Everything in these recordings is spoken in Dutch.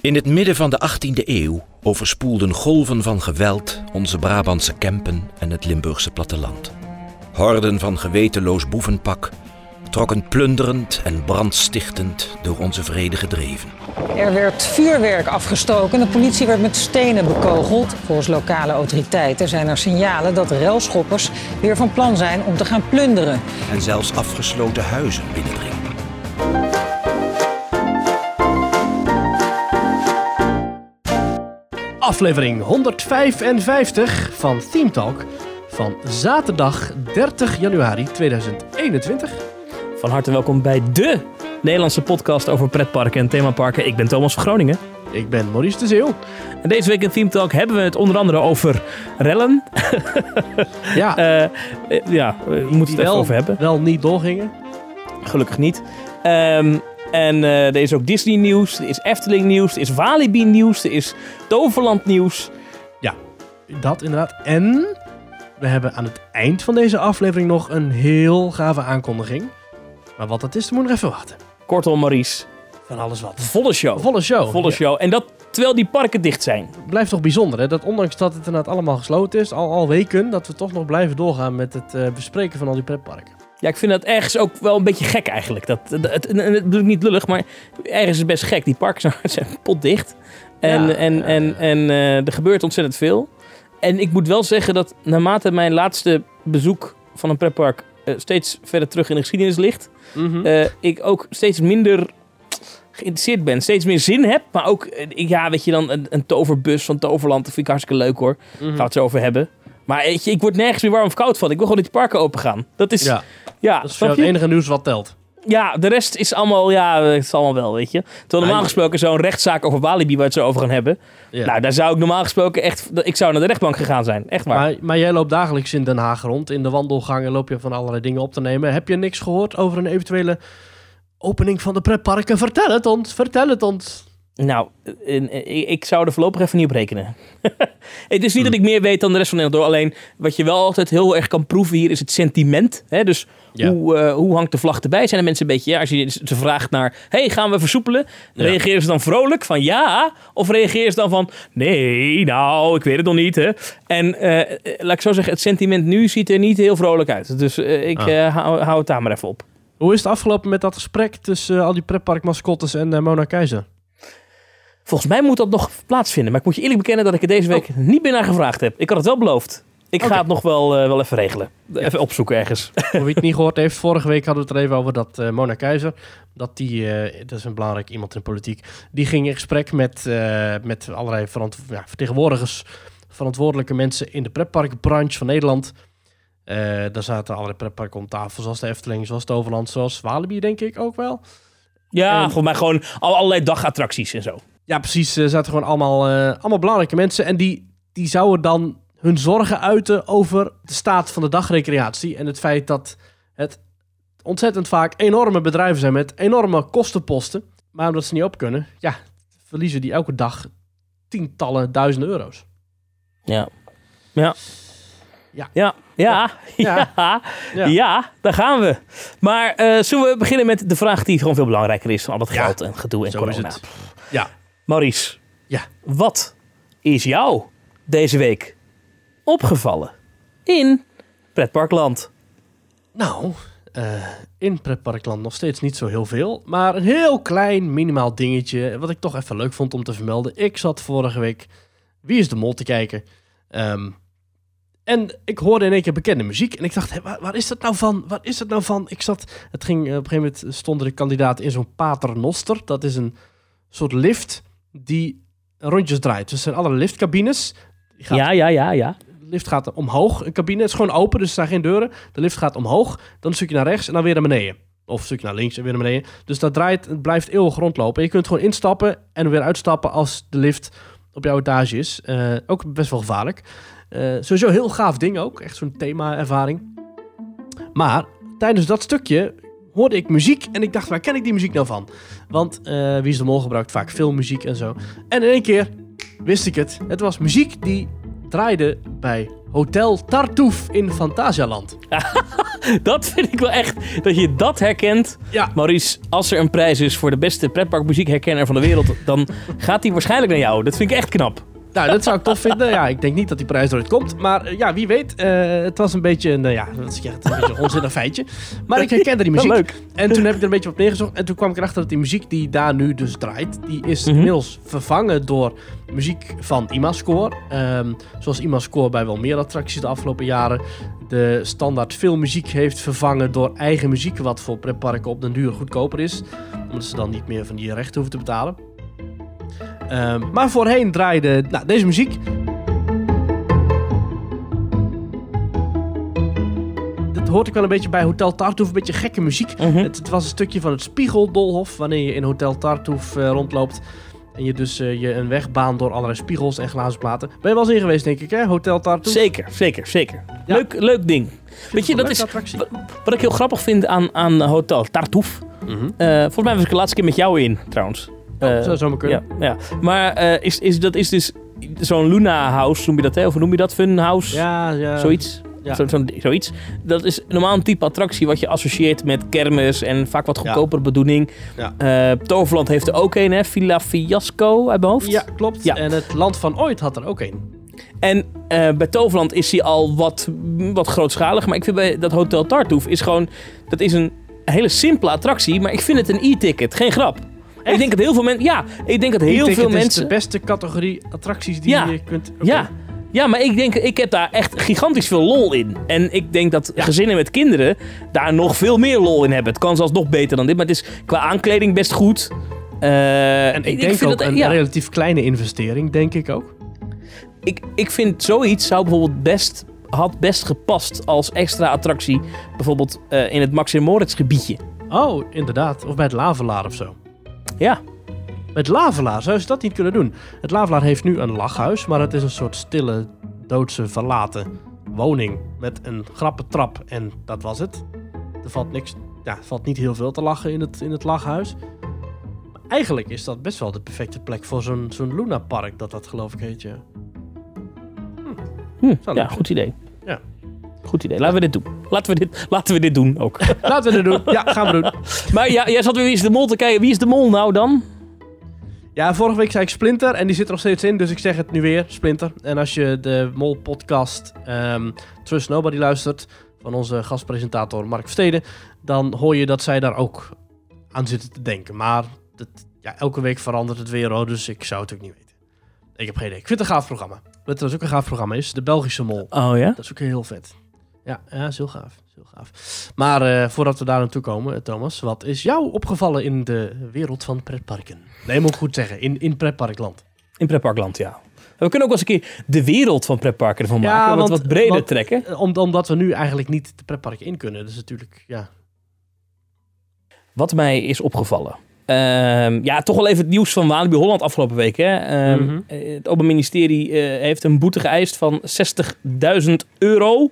In het midden van de 18e eeuw overspoelden golven van geweld onze Brabantse Kempen en het Limburgse platteland. Horden van gewetenloos boevenpak trokken plunderend en brandstichtend door onze vrede gedreven. Er werd vuurwerk afgestoken. De politie werd met stenen bekogeld. Volgens lokale autoriteiten zijn er signalen dat relschoppers weer van plan zijn om te gaan plunderen. En zelfs afgesloten huizen binnendringen. Aflevering 155 van Theme Talk van zaterdag 30 januari 2021. Van harte welkom bij de Nederlandse podcast over pretparken en themaparken. Ik ben Thomas van Groningen. Ik ben Maurice de Zeeuw. En deze week in Theme Talk hebben we het onder andere over rellen. Ja, eh, ja, we moeten het even wel, over hebben. wel niet doorgingen. Gelukkig niet. Ehm, en eh, er is ook Disney nieuws, er is Efteling nieuws, er is Walibi nieuws, er is Toverland nieuws. Dat inderdaad. En we hebben aan het eind van deze aflevering nog een heel gave aankondiging. Maar wat dat is, dan moet nog even wachten. Kortom, Maurice, Van alles wat. volle show. Volle show. Volle show. En dat terwijl die parken dicht zijn. blijft toch bijzonder, hè? Dat ondanks dat het inderdaad allemaal gesloten is, al, al weken, dat we toch nog blijven doorgaan met het eh, bespreken van al die pretparken. Ja, ik vind dat ergens ook wel een beetje gek eigenlijk. Dat, dat, het, dat bedoel ik niet lullig, maar ergens is het best gek. Die parken zijn, zijn potdicht. En, Ja, en, en, en eh, er gebeurt ontzettend veel. En ik moet wel zeggen dat naarmate mijn laatste bezoek van een pretpark eh, steeds verder terug in de geschiedenis ligt, Mhm. eh, ik ook steeds minder geïnteresseerd ben. Steeds meer zin heb. Maar ook, ja, weet je dan, een, een toverbus van Toverland. Dat vind ik hartstikke leuk hoor. Mhm. Gaan we het zo over hebben. Maar weet je, ik word nergens meer warm of koud van. Ik wil gewoon dat die parken open gaan. Dat is, ja, Ja, dat is het enige nieuws wat telt. Ja, de rest is allemaal, ja, het is allemaal wel, weet je. Terwijl normaal gesproken zo'n rechtszaak over Walibi, waar we het zo over gaan hebben. Ja. Nou, daar zou ik normaal gesproken echt, ik zou naar de rechtbank gegaan zijn. Echt waar. maar, maar jij loopt dagelijks in Den Haag rond. In de wandelgangen loop je van allerlei dingen op te nemen. Heb je niks gehoord over een eventuele opening van de pretparken? Vertel het ons, vertel het ons. Nou, in- in- ik zou er voorlopig even niet op rekenen. het is niet Hmm. dat ik meer weet dan de rest van Nederland. Alleen, wat je wel altijd heel erg kan proeven hier is het sentiment. Hè? Dus Ja. hoe, eh, hoe hangt de vlag erbij? Zijn de mensen een beetje, ja, als je ze vraagt naar... hey, gaan we versoepelen? Ja. Reageren ze dan vrolijk van ja? Of reageren ze dan van nee, nou, ik weet het nog niet. Hè? En eh, eh, laat ik zo zeggen, het sentiment nu ziet er niet heel vrolijk uit. Dus eh, ik Ah. eh, hou, hou het daar maar even op. Hoe is het afgelopen met dat gesprek tussen eh, al die pretparkmascottes en eh, Mona Keizer? Volgens mij moet dat nog plaatsvinden. Maar ik moet je eerlijk bekennen dat ik er deze week niet meer naar gevraagd heb. Ik had het wel beloofd. Ik ga het nog wel, eh, wel even regelen. Even opzoeken ergens. Voor wie het niet gehoord heeft, vorige week hadden we het er even over dat eh, Mona Keizer, dat die, eh, dat is een belangrijk iemand in de politiek, die ging in gesprek met, met allerlei verant- ja, vertegenwoordigers, verantwoordelijke mensen in de pretparkbranche van Nederland. Daar zaten allerlei pretparken om tafel, zoals de Efteling, zoals Toverland, zoals Walibi denk ik ook wel. Ja, En- volgens mij gewoon al, allerlei dagattracties en zo. Ja, precies. ze zaten gewoon allemaal, eh, allemaal belangrijke mensen. En die, die zouden dan hun zorgen uiten over de staat van de dagrecreatie. En het feit dat het ontzettend vaak enorme bedrijven zijn met enorme kostenposten. Maar omdat ze niet op kunnen, ja, verliezen die elke dag tientallen duizenden euro's. Ja. Ja. Ja. Ja. Ja. Ja. ja. daar gaan we. Maar uh, zullen we beginnen met de vraag die gewoon veel belangrijker is dan al dat geld en gedoe en Zo corona. Ja. Maurice. Ja. Wat is jou deze week opgevallen in pretparkland? Nou, eh, in pretparkland nog steeds niet zo heel veel. Maar een heel klein, minimaal dingetje. Wat ik toch even leuk vond om te vermelden. Ik zat vorige week Wie is de Mol te kijken. Ehm, en ik hoorde in één keer bekende muziek. En ik dacht, hé, waar, waar is dat nou van? Waar is dat nou van? Ik zat, het ging, eh, op een gegeven moment stonden de kandidaten in zo'n paternoster. Dat is een soort lift die rondjes draait. Dus er zijn allerlei liftcabines. Gaat Ja, ja, ja, ja. de lift gaat omhoog, een cabine. Het is gewoon open, dus er geen deuren. De lift gaat omhoog, dan een stukje naar rechts en dan weer naar beneden. Of een stukje naar links en weer naar beneden. Dus dat draait, het blijft eeuwig rondlopen. En je kunt gewoon instappen en weer uitstappen als de lift op jouw etage is. Eh, ook best wel gevaarlijk. Eh, sowieso heel gaaf ding ook. Echt zo'n thema-ervaring. Maar tijdens dat stukje hoorde ik muziek en ik dacht, waar ken ik die muziek nou van? Want eh, Wie is de Mol gebruikt vaak filmmuziek en zo. En in één keer wist ik het. Het was muziek die draaide bij Hotel Tartuffe in Fantasialand. Dat vind ik wel echt, dat je dat herkent. Ja. Maurice, als er een prijs is voor de beste pretparkmuziekherkenner van de wereld, dan gaat die waarschijnlijk naar jou. Dat vind ik echt knap. Nou, dat zou ik tof vinden. Ja, ik denk niet dat die prijs eruit komt. Maar eh, ja, wie weet. Eh, het was een beetje een, eh, ja, je, het, een beetje een onzinnig feitje. Maar ik herkende die muziek. leuk. En toen heb ik er een beetje op neergezocht. En toen kwam ik erachter dat die muziek die daar nu dus draait, die is Mhm. inmiddels vervangen door muziek van IMAScore. Ehm zoals IMAScore bij wel meer attracties de afgelopen jaren de standaard filmmuziek heeft vervangen door eigen muziek, wat voor pretparken op den duur goedkoper is. Omdat ze dan niet meer van die rechten hoeven te betalen. Ehm, maar voorheen draaide nou, deze muziek. Dat hoort ik wel een beetje bij Hotel Tartuffe, een beetje gekke muziek. Mhm. Het, het was een stukje van het Spiegeldolhof, wanneer je in Hotel Tartuffe eh, rondloopt. En je dus eh, je een weg baant door allerlei spiegels en glazen platen. Ben je wel eens in geweest, denk ik, hè? Hotel Tartuffe. Zeker, zeker, zeker. Ja. Leuk, leuk ding. Weet je, dat is attractie. wat ik heel grappig vind aan, aan Hotel Tartuffe. Mhm. Eh, volgens mij was ik de laatste keer met jou in, trouwens. Eh, Zou zomaar kunnen. ja, ja. Maar eh, is, is, dat is dus zo'n Luna House, noem je dat, hè? Of noem je dat? Fun House? Ja, ja. Zoiets. Ja. Zo, zoiets. Dat is normaal een type attractie wat je associeert met kermis en vaak wat goedkopere bedoeling. Ja. Eh, Toverland heeft er ook een, hè? Villa Fiasco uit mijn hoofd. Ja, klopt. Ja. En het Land van Ooit had er ook een. En bij Toverland is hij al wat, wat grootschalig. Maar ik vind bij dat Hotel Tartuffe is gewoon... Dat is een hele simpele attractie, maar ik vind het een e-ticket. Geen grap. Ik denk dat heel veel mensen... Ja, ik denk dat heel veel is mensen... de beste categorie attracties die Ja. je kunt... oké. Ja, ja, maar ik denk, ik heb daar echt gigantisch veel lol in. En ik denk dat gezinnen met kinderen daar nog veel meer lol in hebben. Het kan zelfs nog beter dan dit, maar het is qua aankleding best goed. Eh, En ik, denk vind ook dat- een ja, relatief kleine investering, denk ik ook. ik, ik vind zoiets zou bijvoorbeeld best, had best gepast als extra attractie. Bijvoorbeeld eh, in het Max en Moritz gebiedje. Oh, inderdaad. Of bij het Lavelaar of zo. Ja, Met Lavelaar zou ze dat niet kunnen doen. Het Lavelaar heeft nu een lachhuis, maar het is een soort stille, doodse, verlaten woning. Met een grappe trap en dat was het. Er valt niks, ja, er valt niet heel veel te lachen in het, in het lachhuis. Maar eigenlijk is dat best wel de perfecte plek voor zo'n zo'n Luna Park, dat dat geloof ik heet, ja. hm, Zou ja goed idee. Goed idee. Laten we dit doen. Laten we dit, laten we dit doen ook. Laten we het doen. Ja, gaan we doen. maar ja, jij zat weer Wie is de Mol te kijken. Wie is de Mol nou dan? Ja, vorige week zei ik Splinter en die zit er nog steeds in, dus ik zeg het nu weer, Splinter. En als je de Mol-podcast ehm, Trust Nobody luistert, van onze gastpresentator Mark Versteden, dan hoor je dat zij daar ook aan zitten te denken. Maar dat, ja, elke week verandert het weer, hoor, dus ik zou het ook niet weten. Ik heb geen idee. Ik vind het een gaaf programma. Wat ook een gaaf programma is? De Belgische Mol. Oh ja? Dat is ook heel vet. Ja, ja is heel gaaf. Is heel gaaf. Maar eh, voordat we daar naartoe komen, eh, Thomas, wat is jou opgevallen in de wereld van pretparken? Nee, moet ik goed zeggen, in, in pretparkland. In pretparkland, ja. We kunnen ook wel eens een keer de wereld van pretparken ervan Ja, maken. Wat, want- wat breder want- trekken. Eh, Om, omdat we nu eigenlijk niet de pretpark in kunnen. Dus natuurlijk, ja. Wat mij is opgevallen. Ehm, ja, toch wel even het nieuws van Walibi Holland afgelopen week. Hè? Ehm, Mhm. Het Openbaar Ministerie eh, heeft een boete geëist van 60.000 euro.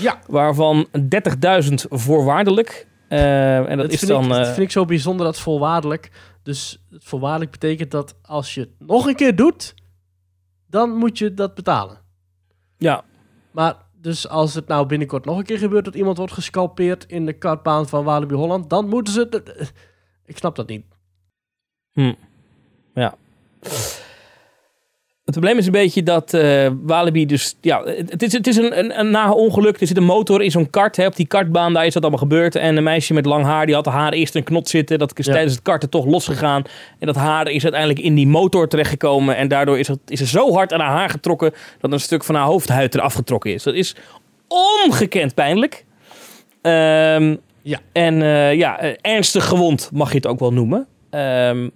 Ja, Waarvan 30.000 voorwaardelijk. Ehm, en dat, is vind dan... ik, dat eh, vind ik zo bijzonder, dat voorwaardelijk. Dus voorwaardelijk betekent dat als je het nog een keer doet, dan moet je dat betalen. ja, Maar dus als het nou binnenkort nog een keer gebeurt dat iemand wordt gescalpeerd in de kartbaan van Walibi Holland, dan moeten ze... het- Ik snap dat niet. Hm. Ja. Het probleem is een beetje dat eh, Walibi dus... Ja, het is, het is een, een, een na ongeluk. Er zit een motor in zo'n kart. Hè, op die kartbaan, daar is dat allemaal gebeurd. En een meisje met lang haar, die had haar eerst een knot zitten. Dat is Ja. tijdens het karten toch losgegaan. En dat haar is uiteindelijk in die motor terechtgekomen. En daardoor is, het, is er zo hard aan haar haar getrokken... dat een stuk van haar hoofdhuid eraf getrokken is. Dat is ongekend pijnlijk. Ehm, Ja. En eh, ja, eh, ernstig gewond mag je het ook wel noemen. Ehm,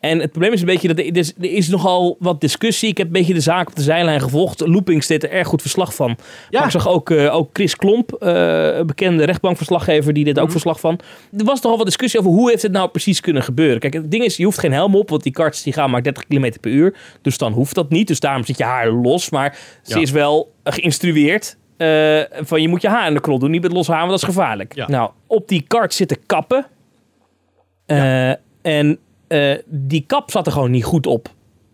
en het probleem is een beetje dat er, er is, er is nogal wat discussie. Ik heb een beetje de zaak op de zijlijn gevolgd. Loopings deed er erg goed verslag van. Ja. Maar ik zag ook, eh, ook Chris Klomp, eh, een bekende rechtbankverslaggever, die dit ook Mhm. verslag van. Er was nogal wat discussie over hoe heeft het nou precies kunnen gebeuren. Kijk, het ding is, je hoeft geen helm op, want die karts die gaan maar 30 km per uur. Dus dan hoeft dat niet. Dus daarom zit je haar los. Maar ze is wel eh, geïnstrueerd van je moet je haar in de krol doen. Niet met los haar, want dat is gevaarlijk. Ja. Nou, op die kart zitten kappen. En eh, die kap zat er gewoon niet goed op.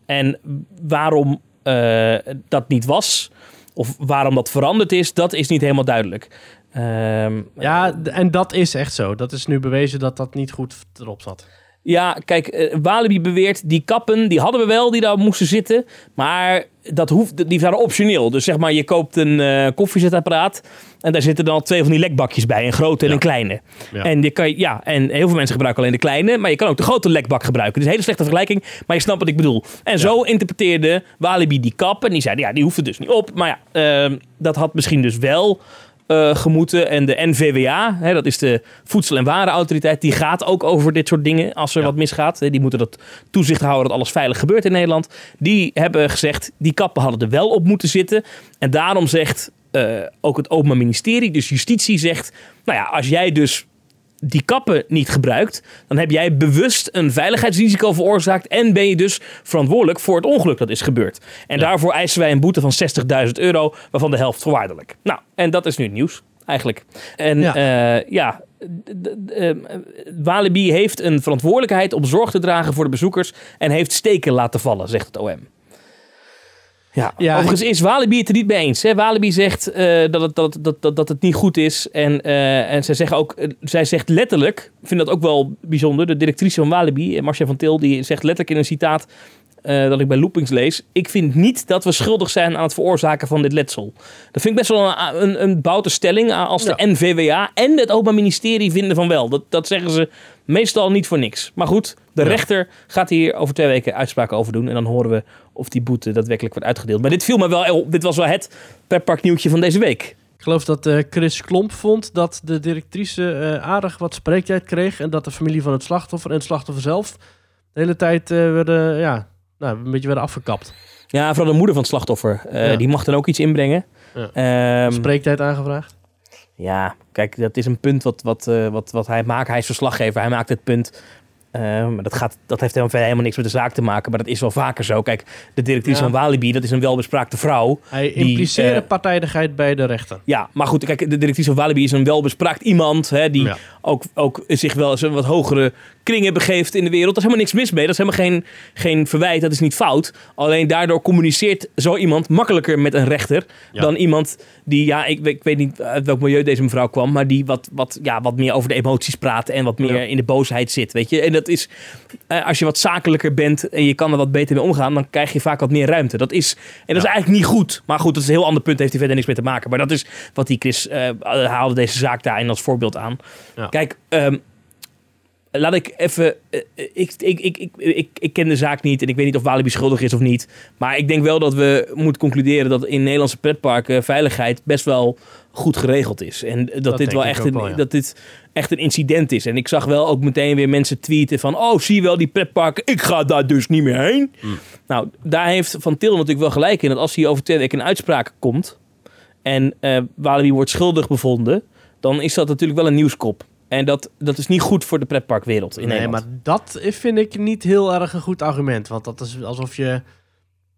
En waarom eh, dat niet was, Of waarom dat veranderd is, dat is niet helemaal duidelijk. Ehm, Ja, en dat is echt zo. Dat is nu bewezen dat dat niet goed erop zat. Ja, kijk, eh, Walibi beweert, die kappen, die hadden we wel, die daar moesten zitten. Maar dat hoeft, die waren optioneel. Dus zeg maar, je koopt een eh, koffiezetapparaat en daar zitten dan twee van die lekbakjes bij. Een grote en Ja. een kleine. Ja. En, je kan, ja, en heel veel mensen gebruiken alleen de kleine, maar je kan ook de grote lekbak gebruiken. Dus een hele slechte vergelijking, maar je snapt wat ik bedoel. En zo interpreteerde Walibi die kap en die zeiden, ja, die hoeft er dus niet op. Maar ja, ehm, dat had misschien dus wel eh, gemoeten. En de NVWA, hè, dat is de Voedsel- en Warenautoriteit, die gaat ook over dit soort dingen als er Ja. wat misgaat. Die moeten dat toezicht houden dat alles veilig gebeurt in Nederland. Die hebben gezegd, die kappen hadden er wel op moeten zitten. En daarom zegt eh, ook het Openbaar Ministerie, dus justitie zegt, nou ja, als jij dus die kappen niet gebruikt, dan heb jij bewust een veiligheidsrisico veroorzaakt en ben je dus verantwoordelijk voor het ongeluk dat is gebeurd. En daarvoor eisen wij een boete van 60.000 euro, waarvan de helft voorwaardelijk. Nou, en dat is nu nieuws, eigenlijk. En Ja. ja, ja d- d- eh, Walibi heeft een verantwoordelijkheid om zorg te dragen voor de bezoekers en heeft steken laten vallen, zegt het OM. Ja, Ja, overigens is Walibi het er niet mee eens. Hè? Walibi zegt eh, dat, het, dat, dat, dat, dat het niet goed is. En, eh, en zij, zeggen ook, eh, zij zegt letterlijk, ik vind dat ook wel bijzonder, de directrice van Walibi, Marcia van Til, die zegt letterlijk in een citaat eh, dat ik bij Loopings lees. Ik vind niet dat we schuldig zijn aan het veroorzaken van dit letsel. Dat vind ik best wel een, een, een boute stelling eh, als de Ja. NVWA en het Openbaar Ministerie vinden van wel. Dat, dat zeggen ze meestal niet voor niks. Maar goed, de Ja. rechter gaat hier over twee weken uitspraken over doen. En dan horen we of die boete daadwerkelijk wordt uitgedeeld. Maar dit viel me wel op. Dit was wel het pretpark nieuwtje van deze week. Ik geloof dat eh, Chris Klomp vond dat de directrice eh, aardig wat spreektijd kreeg. En dat de familie van het slachtoffer en het slachtoffer zelf de hele tijd eh, werden, ja, nou, een beetje werden afgekapt. Ja, vooral de moeder van het slachtoffer. eh, Ja. Die mag dan ook iets inbrengen. Ja. Ehm, Spreektijd aangevraagd. Ja, kijk, dat is een punt wat, wat, eh, wat, wat hij maakt. Hij is verslaggever, hij maakt het punt. Eh, maar dat, gaat, dat heeft helemaal, verder helemaal niks met de zaak te maken. Maar dat is wel vaker zo. Kijk, de directrice Ja. van Walibi, dat is een welbespraakte vrouw. Hij Die, impliceerde eh, partijdigheid bij de rechter. Ja, maar goed, kijk, de directrice van Walibi is een welbespraakt iemand. Hè, die Ja. ook, ook zich wel eens een wat hogere kringen begeeft in de wereld. Daar is helemaal niks mis mee. Dat is helemaal geen, geen verwijt, dat is niet fout. Alleen daardoor communiceert zo iemand makkelijker met een rechter... Ja. dan iemand die, ja, ik, weet- ik weet niet uit welk milieu deze mevrouw kwam... maar die wat, wat, ja, wat meer over de emoties praat en wat meer Ja. in de boosheid zit, weet je. En dat is, eh, als je wat zakelijker bent en je kan er wat beter mee omgaan... dan krijg je vaak wat meer ruimte. Dat is, en dat is eigenlijk niet goed. Maar goed, dat is een heel ander punt, heeft hij verder niks mee te maken. Maar dat is wat die Chris eh, haalde deze zaak daarin als voorbeeld aan. Kijk, ehm, laat ik even. eh, ik, ik, ik, ik, ik, ken de zaak niet en ik weet niet of Walibi schuldig is of niet. Maar ik denk wel dat we moeten concluderen dat in Nederlandse pretparken veiligheid best wel goed geregeld is. En dat, dit wel echt, een, wel, ja. dat dit echt een incident is. En ik zag wel ook meteen weer mensen tweeten van... oh, zie je wel die pretparken, ik ga daar dus niet meer heen. Hmm. Nou, daar heeft Van Til natuurlijk wel gelijk in... dat als hij over twee weken een uitspraak komt... en eh Walibi wordt schuldig bevonden... dan is dat natuurlijk wel een nieuwskop. En dat, dat is niet goed voor de pretparkwereld in nee, Nederland. maar dat vind ik niet heel erg een goed argument. Want dat is alsof je,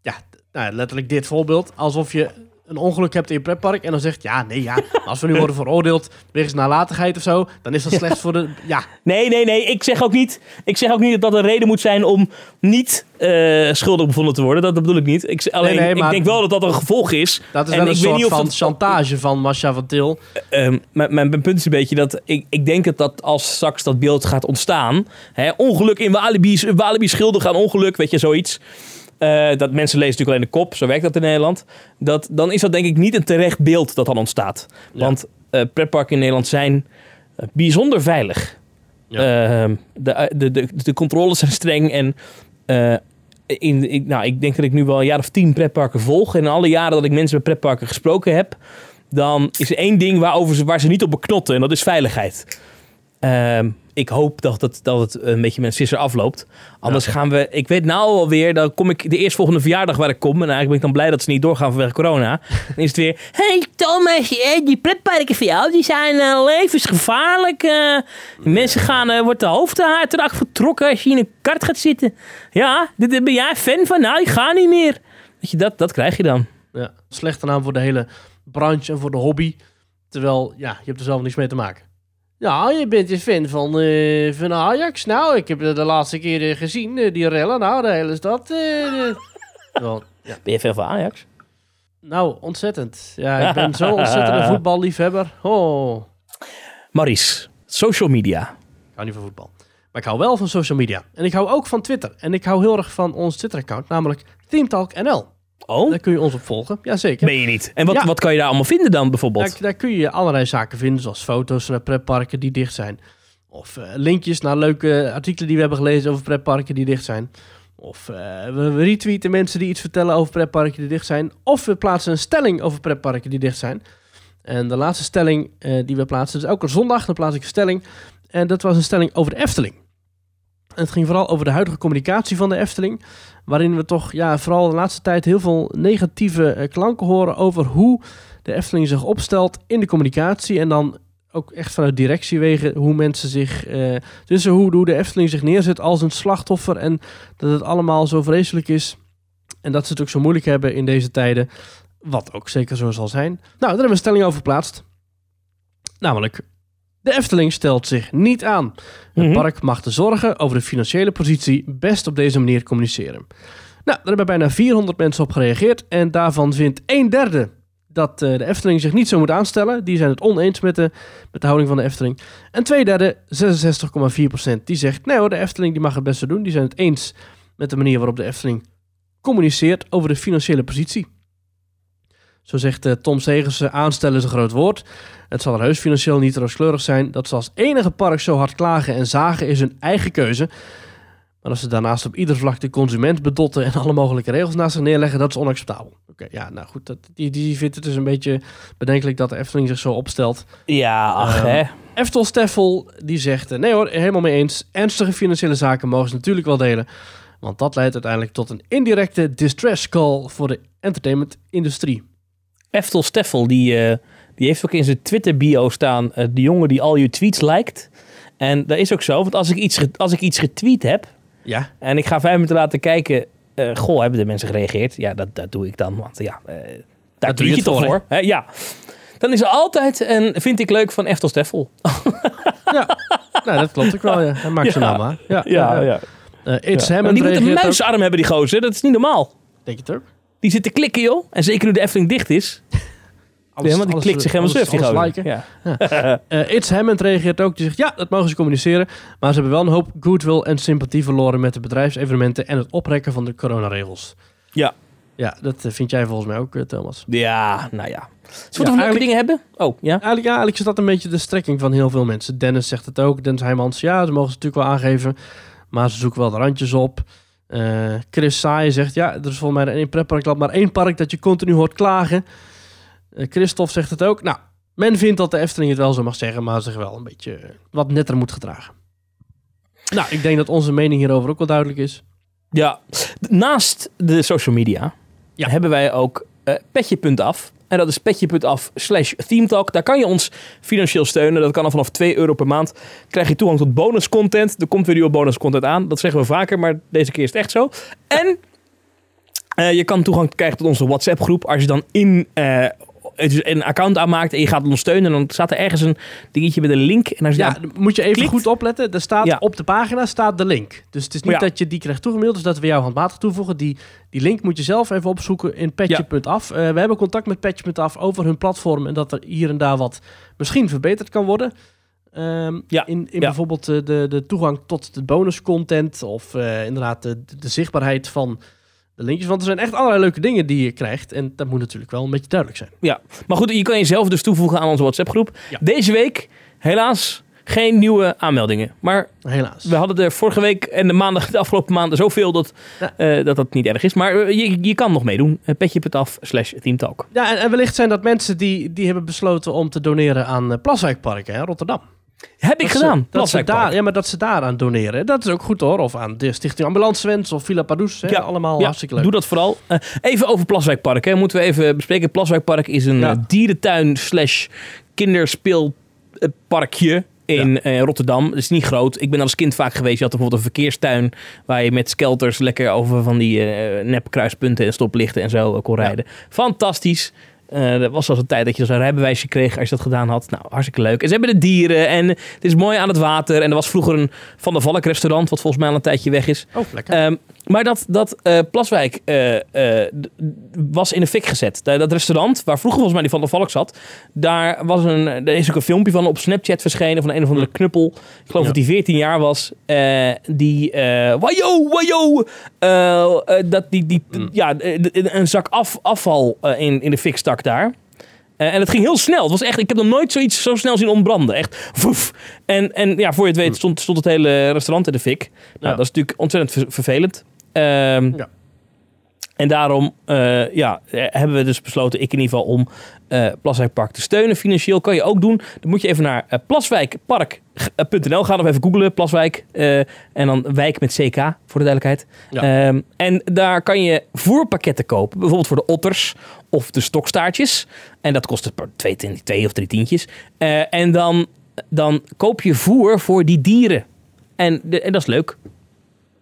ja, nou, letterlijk dit voorbeeld, alsof je een ongeluk hebt in je pretpark en dan zegt, ja, nee, ja, als we nu worden veroordeeld wegens nalatigheid of zo, dan is dat slecht voor de, ja, Nee, nee, nee. Ik zeg ook niet, ik zeg ook niet dat dat een reden moet zijn om niet eh, schuldig bevonden te worden. Dat, dat bedoel ik niet. Ik, alleen, nee, maar- ik denk wel dat dat een gevolg is. dat is En wel een ik weet soort niet of van dat- chantage van Masha van Til. Ehm, mijn, mijn mijn punt is een beetje dat ik, ik denk dat, dat als straks dat beeld gaat ontstaan. Hè, ongeluk in Walibi, Walibi schuldig aan ongeluk, weet je, zoiets. Eh, dat mensen lezen natuurlijk alleen de kop, zo werkt dat in Nederland. Dat, dan is dat denk ik niet een terecht beeld dat dan ontstaat. Ja. Want eh pretparken in Nederland zijn eh, bijzonder veilig. Ehm, de, de, de, de controles zijn streng en in, ik, nou, ik denk dat ik nu wel een jaar of tien pretparken volg. En in alle jaren dat ik mensen bij pretparken gesproken heb, dan is er één ding waarover ze, waar ze niet op beknotten en dat is veiligheid. Ik hoop dat het, dat het een beetje met een sisser afloopt. Anders gaan we... Ik weet nou alweer, dan kom ik de eerstvolgende verjaardag waar ik kom. En eigenlijk ben ik dan blij dat ze niet doorgaan vanwege corona. Dan is het weer... hey Thomas, eh, die pretparken van jou, die zijn eh, levensgevaarlijk. Die mensen gaan, eh, wordt de hoofdhaar eraf getrokken als je in een kart gaat zitten. Ja, dit, dit ben jij fan van? Nou, ik ga niet meer. Weet je, dat, dat krijg je dan. Ja, slechte naam voor de hele branche en voor de hobby. Terwijl, ja, je hebt er zelf niks mee te maken. Ja, je bent een fan van, eh, van Ajax. Nou, ik heb dat de laatste keer eh, gezien, eh, die rellen. Nou, de hele stad. Wel, ja. Ben je fan van Ajax? Nou, ontzettend. Ja, ik ben zo'n ontzettende voetballiefhebber. Oh, Maurice, social media. ik hou niet van voetbal. Maar ik hou wel van social media. En ik hou ook van Twitter. En ik hou heel erg van ons Twitter-account, namelijk ThemeTalk.nl. Oh, Daar kun je ons op volgen. Jazeker. ben je niet. En wat, Ja. wat kan je daar allemaal vinden dan bijvoorbeeld? Daar, daar kun je allerlei zaken vinden, zoals foto's naar pretparken die dicht zijn. Of eh, linkjes naar leuke artikelen die we hebben gelezen over pretparken die dicht zijn. Of eh, we, we retweeten mensen die iets vertellen over pretparken die dicht zijn. Of we plaatsen een stelling over pretparken die dicht zijn. En de laatste stelling eh, die we plaatsen, dus elke zondag, dan plaats ik een stelling. En dat was een stelling over de Efteling. Het ging vooral over de huidige communicatie van de Efteling. Waarin we toch, ja, vooral de laatste tijd heel veel negatieve eh, klanken horen over hoe de Efteling zich opstelt in de communicatie. En dan ook echt vanuit directiewegen hoe mensen zich. eh dus hoe, hoe de Efteling zich neerzet als een slachtoffer. En dat het allemaal zo vreselijk is. En dat ze het ook zo moeilijk hebben in deze tijden. Wat ook zeker zo zal zijn. Nou, daar hebben we een stelling over geplaatst. Namelijk. De Efteling stelt zich niet aan. Het Mhm. park mag de zorgen over de financiële positie best op deze manier communiceren. Nou, daar hebben bijna 400 mensen op gereageerd. En daarvan vindt een derde dat eh, de Efteling zich niet zo moet aanstellen. Die zijn het oneens met de, met de houding van de Efteling. En twee derde, 66,4%, die zegt... nee hoor, de Efteling die mag het beste doen. Die zijn het eens met de manier waarop de Efteling communiceert over de financiële positie. Zo zegt eh, Tom Segers, eh, aanstellen is een groot woord. Het zal er heus financieel niet rooskleurig zijn. Dat ze als enige park zo hard klagen en zagen is hun eigen keuze. Maar als ze daarnaast op ieder vlak de consument bedotten en alle mogelijke regels naast zich neerleggen, dat is onacceptabel. Oké, ja, nou goed, dat, die, die vindt het dus een beetje bedenkelijk dat de Efteling zich zo opstelt. Ja, ach Ehm, hè. Eftel Steffel, die zegt, eh, nee hoor, helemaal mee eens. Ernstige financiële zaken mogen ze natuurlijk wel delen. Want dat leidt uiteindelijk tot een indirecte distress call voor de entertainment-industrie. Eftel Steffel, die, eh, die heeft ook in zijn Twitter-bio staan... eh, de jongen die al je tweets liked. En dat is ook zo, want als ik iets, als ik iets getweet heb... Ja, en ik ga vijf minuten laten kijken... eh, goh, hebben de mensen gereageerd? Ja, dat, dat doe ik dan, want ja... daar doe je toch voor? Hè? Ja. Dan is er altijd een vind ik leuk van Eftel Steffel. ja. nou, dat klopt ook wel. Ja. Hij maakt zijn Ja. naam aan. Ja, ja. It's Ja. Maar die moet een muisarm hebben, die gozer. Dat is niet normaal. Denk je het ook? Die zit te klikken, joh. En zeker nu de Efteling dicht is. Alles- ja, want die alles- klikt zich helemaal surf, die gozer. Ja. Eh, It's Hammond reageert ook. Die zegt, ja, dat mogen ze communiceren. Maar ze hebben wel een hoop goodwill en sympathie verloren met de bedrijfsevenementen en het oprekken van de coronaregels. Ja. Ja, dat eh, vind jij volgens mij ook, eh, Thomas. Ja, nou ja. Zullen we Ja, nog dingen hebben? Oh, ja. Eigenlijk, ja, eigenlijk is dat een beetje de strekking van heel veel mensen. Dennis zegt het ook. Dennis Heijmans, ja, ze mogen ze natuurlijk wel aangeven. Maar ze zoeken wel de randjes op. Eh, Chris Saaien zegt, ja, er is volgens mij in één pretparkland maar één park dat je continu hoort klagen. Eh Christophe zegt het ook. Nou, men vindt dat de Efteling het wel zo mag zeggen, maar zich wel een beetje eh, wat netter moet gedragen. Nou, ik denk dat onze mening hierover ook wel duidelijk is. Ja, naast de social media Ja. hebben wij ook eh, petje.af. En dat is petje.af slash themetalk. Daar kan je ons financieel steunen. Dat kan al vanaf 2 euro per maand. Krijg je toegang tot bonus content. Er komt weer nieuwe bonus content aan. Dat zeggen we vaker, maar deze keer is het echt zo. En eh, je kan toegang krijgen tot onze WhatsApp groep. Als je dan in... eh, dus een account aanmaakt en je gaat ons steunen, dan staat er ergens een dingetje met een link. En als je Ja, dan moet je even klikt- goed opletten. Er staat Ja. op de pagina staat de link. Dus het is niet Ja. dat je die krijgt toegemaild, dus dat we jou handmatig toevoegen. Die, die link moet je zelf even opzoeken in petje.af. Eh, we hebben contact met petje.af over hun platform en dat er hier en daar wat misschien verbeterd kan worden. Ehm, Ja. In, in Ja. bijvoorbeeld eh, de, de toegang tot de bonuscontent of eh, inderdaad de, de zichtbaarheid van de linkjes. Want er zijn echt allerlei leuke dingen die je krijgt en dat moet natuurlijk wel een beetje duidelijk zijn. Ja, maar goed, je kan jezelf dus toevoegen aan onze WhatsApp groep. Ja. Deze week, helaas, geen nieuwe aanmeldingen. Maar Helaas. we hadden er vorige week en de maandag, de afgelopen maanden zoveel dat, Ja. eh, dat dat niet erg is. Maar eh, je, je kan nog meedoen. Uh, Petje.af slash teamtalk. Ja, en, en wellicht zijn dat mensen die, die hebben besloten om te doneren aan eh, Plaswijkpark hè, Rotterdam. Heb ik Dat ze- gedaan. dat ze daar, ja, maar dat ze daaraan doneren. Dat is ook goed hoor. Of aan de Stichting Ambulance Wens of Villa. Hè, Ja, allemaal Ja, hartstikke leuk. doe dat vooral. Eh, even over Plaswijkpark. Hè. Moeten we even bespreken. Plaswijkpark is een Ja. eh, dierentuin slash kinderspeelparkje in eh, Rotterdam. Het is niet groot. Ik ben als kind vaak geweest. Je had bijvoorbeeld een verkeerstuin waar je met skelters lekker over van die eh nepkruispunten en stoplichten en zo kon rijden. Fantastisch. Eh dat was zelfs een tijd dat je zo'n rijbewijsje kreeg als je dat gedaan had. Nou, hartstikke leuk. En ze hebben de dieren en het is mooi aan het water. En er was vroeger een Van der Valk restaurant, wat volgens mij al een tijdje weg is. Oh, lekker. Ehm, Maar dat, dat eh, Plaswijk eh, eh, was in de fik gezet. Da- Dat restaurant, waar vroeger volgens mij die Van der Valk zat, daar was een, er is ook een filmpje van op Snapchat verschenen van een of andere knuppel. Ik geloof Ja. dat die 14 jaar was. die, wajo, wajo, dat die, die, ja, eh, d- een zak af, afval in, in de fik stak daar. En het ging heel snel. Het was echt, ik heb nog nooit zoiets zo snel zien ontbranden. Echt, woef. En, en ja, voor je het weet stond, stond het hele restaurant in de fik. Nou, Ja. dat is natuurlijk ontzettend ver- vervelend. Ehm, Ja. En daarom eh, ja, eh, hebben we dus besloten, ik in ieder geval, om eh Plaswijkpark te steunen. Financieel kan je ook doen. Dan moet je even naar plaswijkpark.nl gaan of even googlen, Plaswijk. en dan wijk met CK, voor de duidelijkheid. Ja. Ehm, en daar kan je voerpakketten kopen. Bijvoorbeeld voor de otters of de stokstaartjes. En dat kost per twee, twee of drie tientjes. En dan, dan koop je voer voor die dieren. En, de, en dat is leuk.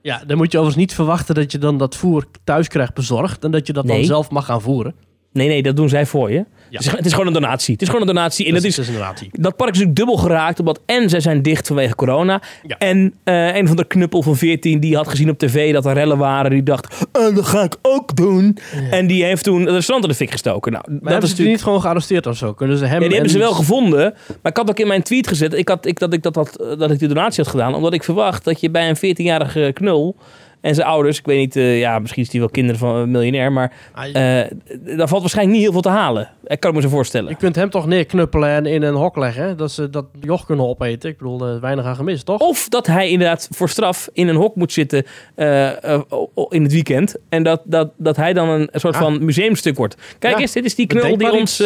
Ja, dan moet je overigens niet verwachten dat je dan dat voer thuis krijgt bezorgd en dat je dat Nee. dan zelf mag gaan voeren. Nee, nee, dat doen zij voor je. Ja. Het, is, het is gewoon een donatie. Het is gewoon een donatie. En dat is, inderdaad die. dat park is natuurlijk dubbel geraakt. Omdat en zij zijn dicht vanwege corona. Ja. En eh, een van de knuppel van 14 die had gezien op tv dat er rellen waren. Die dacht, eh, dat ga ik ook doen. En die heeft toen het restaurant in de fik gestoken. Nou, Maar dat hebben is ze natuurlijk... niet gewoon gearresteerd of zo? Kunnen ze hem die hebben en- ze wel gevonden. Maar ik had ook in mijn tweet gezet ik had, ik, dat, ik dat, had, dat ik die donatie had gedaan. Omdat ik verwacht dat je bij een 14-jarige knul en zijn ouders... Ik weet niet, eh, ja, misschien is die wel kinderen van een miljonair. Maar Ah, eh daar valt waarschijnlijk niet heel veel te halen. Ik kan me zo voorstellen. je kunt hem toch neerknuppelen en in een hok leggen. hè? Dat ze dat joch kunnen opeten. Ik bedoel, eh, weinig aan gemist, toch? Of dat hij inderdaad voor straf in een hok moet zitten in het weekend. En dat, dat, dat hij dan een soort Ja. van museumstuk wordt. Kijk Ja, eens, dit is die knul die ons,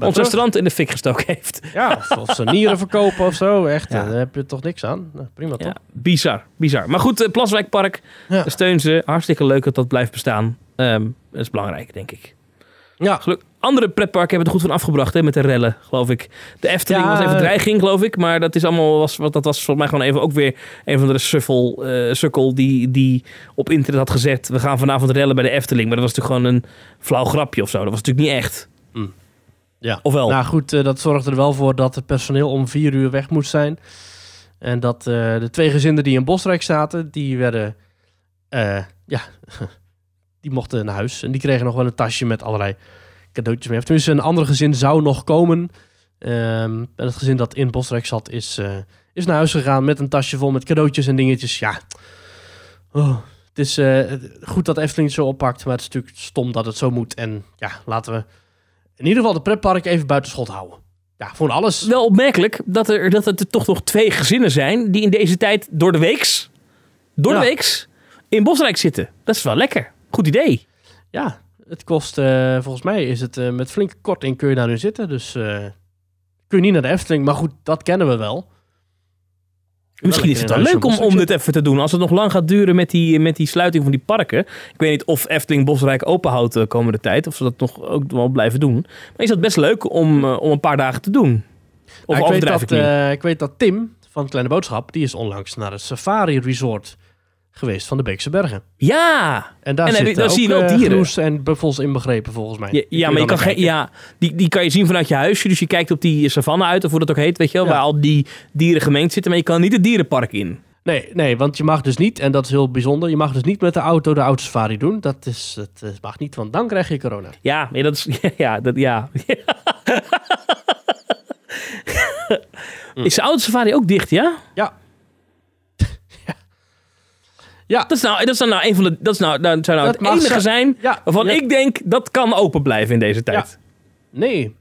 ons restaurant in de fik gestoken heeft. Ja, of, of ze nieren verkopen of zo. Echt, Ja. daar heb je toch niks aan. Nou, prima toch? Bizar, bizar. Maar goed, Plaswijkpark, Ja. steun ze. Hartstikke leuk dat dat blijft bestaan. Ehm, dat is belangrijk, denk ik. Ja. Andere pretparken hebben er goed van afgebracht hè, met de rellen, geloof ik. De Efteling Ja, was even eh, dreiging, geloof ik. Maar dat is allemaal was, wat- dat was volgens mij gewoon even ook weer een van de suffel, eh, sukkel die, die op internet had gezet. We gaan vanavond rellen bij de Efteling. Maar dat was natuurlijk gewoon een flauw grapje of zo. Dat was natuurlijk niet echt. Ja. Ofwel. Nou goed, eh, dat zorgde er wel voor dat het personeel om vier uur weg moest zijn. En dat de twee gezinnen die in Bosrijk zaten, die werden, eh, ja, die mochten naar huis. En die kregen nog wel een tasje met allerlei cadeautjes mee. Of Tenminste, een ander gezin zou nog komen. Ehm, en het gezin dat in Bosrijk zat, is, eh, is naar huis gegaan met een tasje vol met cadeautjes en dingetjes. Ja, oh, het is eh, goed dat Efteling het zo oppakt, maar het is natuurlijk stom dat het zo moet. En ja, laten we in ieder geval de pretpark even buiten schot houden. Ja, voor alles. Wel opmerkelijk dat er, dat er toch nog twee gezinnen zijn die in deze tijd door de weeks, door Ja. de weeks in Bosrijk zitten. Dat is wel lekker. Goed idee. Ja, het kost, eh, volgens mij is het eh, met flinke korting kun je daar nu zitten. Dus eh, kun je niet naar de Efteling. Maar goed, dat kennen we wel. Misschien is het wel leuk om, om dit even te doen. Als het nog lang gaat duren met die, met die sluiting van die parken. Ik weet niet of Efteling Bosrijk openhoudt de komende tijd. Of ze dat nog ook wel blijven doen. Maar is dat best leuk om, om een paar dagen te doen? Of ik, weet dat, ik ik weet dat Tim van Kleine Boodschap, die is onlangs naar het Safari Resort geweest van de Beekse Bergen. ja, En daar, En zitten daar ook, zie je wel eh, dieren. gnoes en buffels inbegrepen volgens mij. ja, maar je dan kan geen, ja, die, die kan je zien vanuit je huisje. Dus je kijkt op die savanne uit, of hoe dat ook heet, weet je wel. Ja. Waar al die dieren gemengd zitten. Maar je kan niet het dierenpark in. Nee, nee, want je mag dus niet, en dat is heel bijzonder, je mag dus niet met de auto de autosafari doen. Dat is, het eh, mag niet, want dan krijg je corona. Ja, nee, dat is. Ja, dat, ja. Is de autosafari ook dicht, ja? Ja. Ja. Dat is nou, dat is nou een van de. Dat is nou, dat zou nou Dat het enige zijn Ja, waarvan ja. ik denk dat kan open blijven in deze tijd. Nee,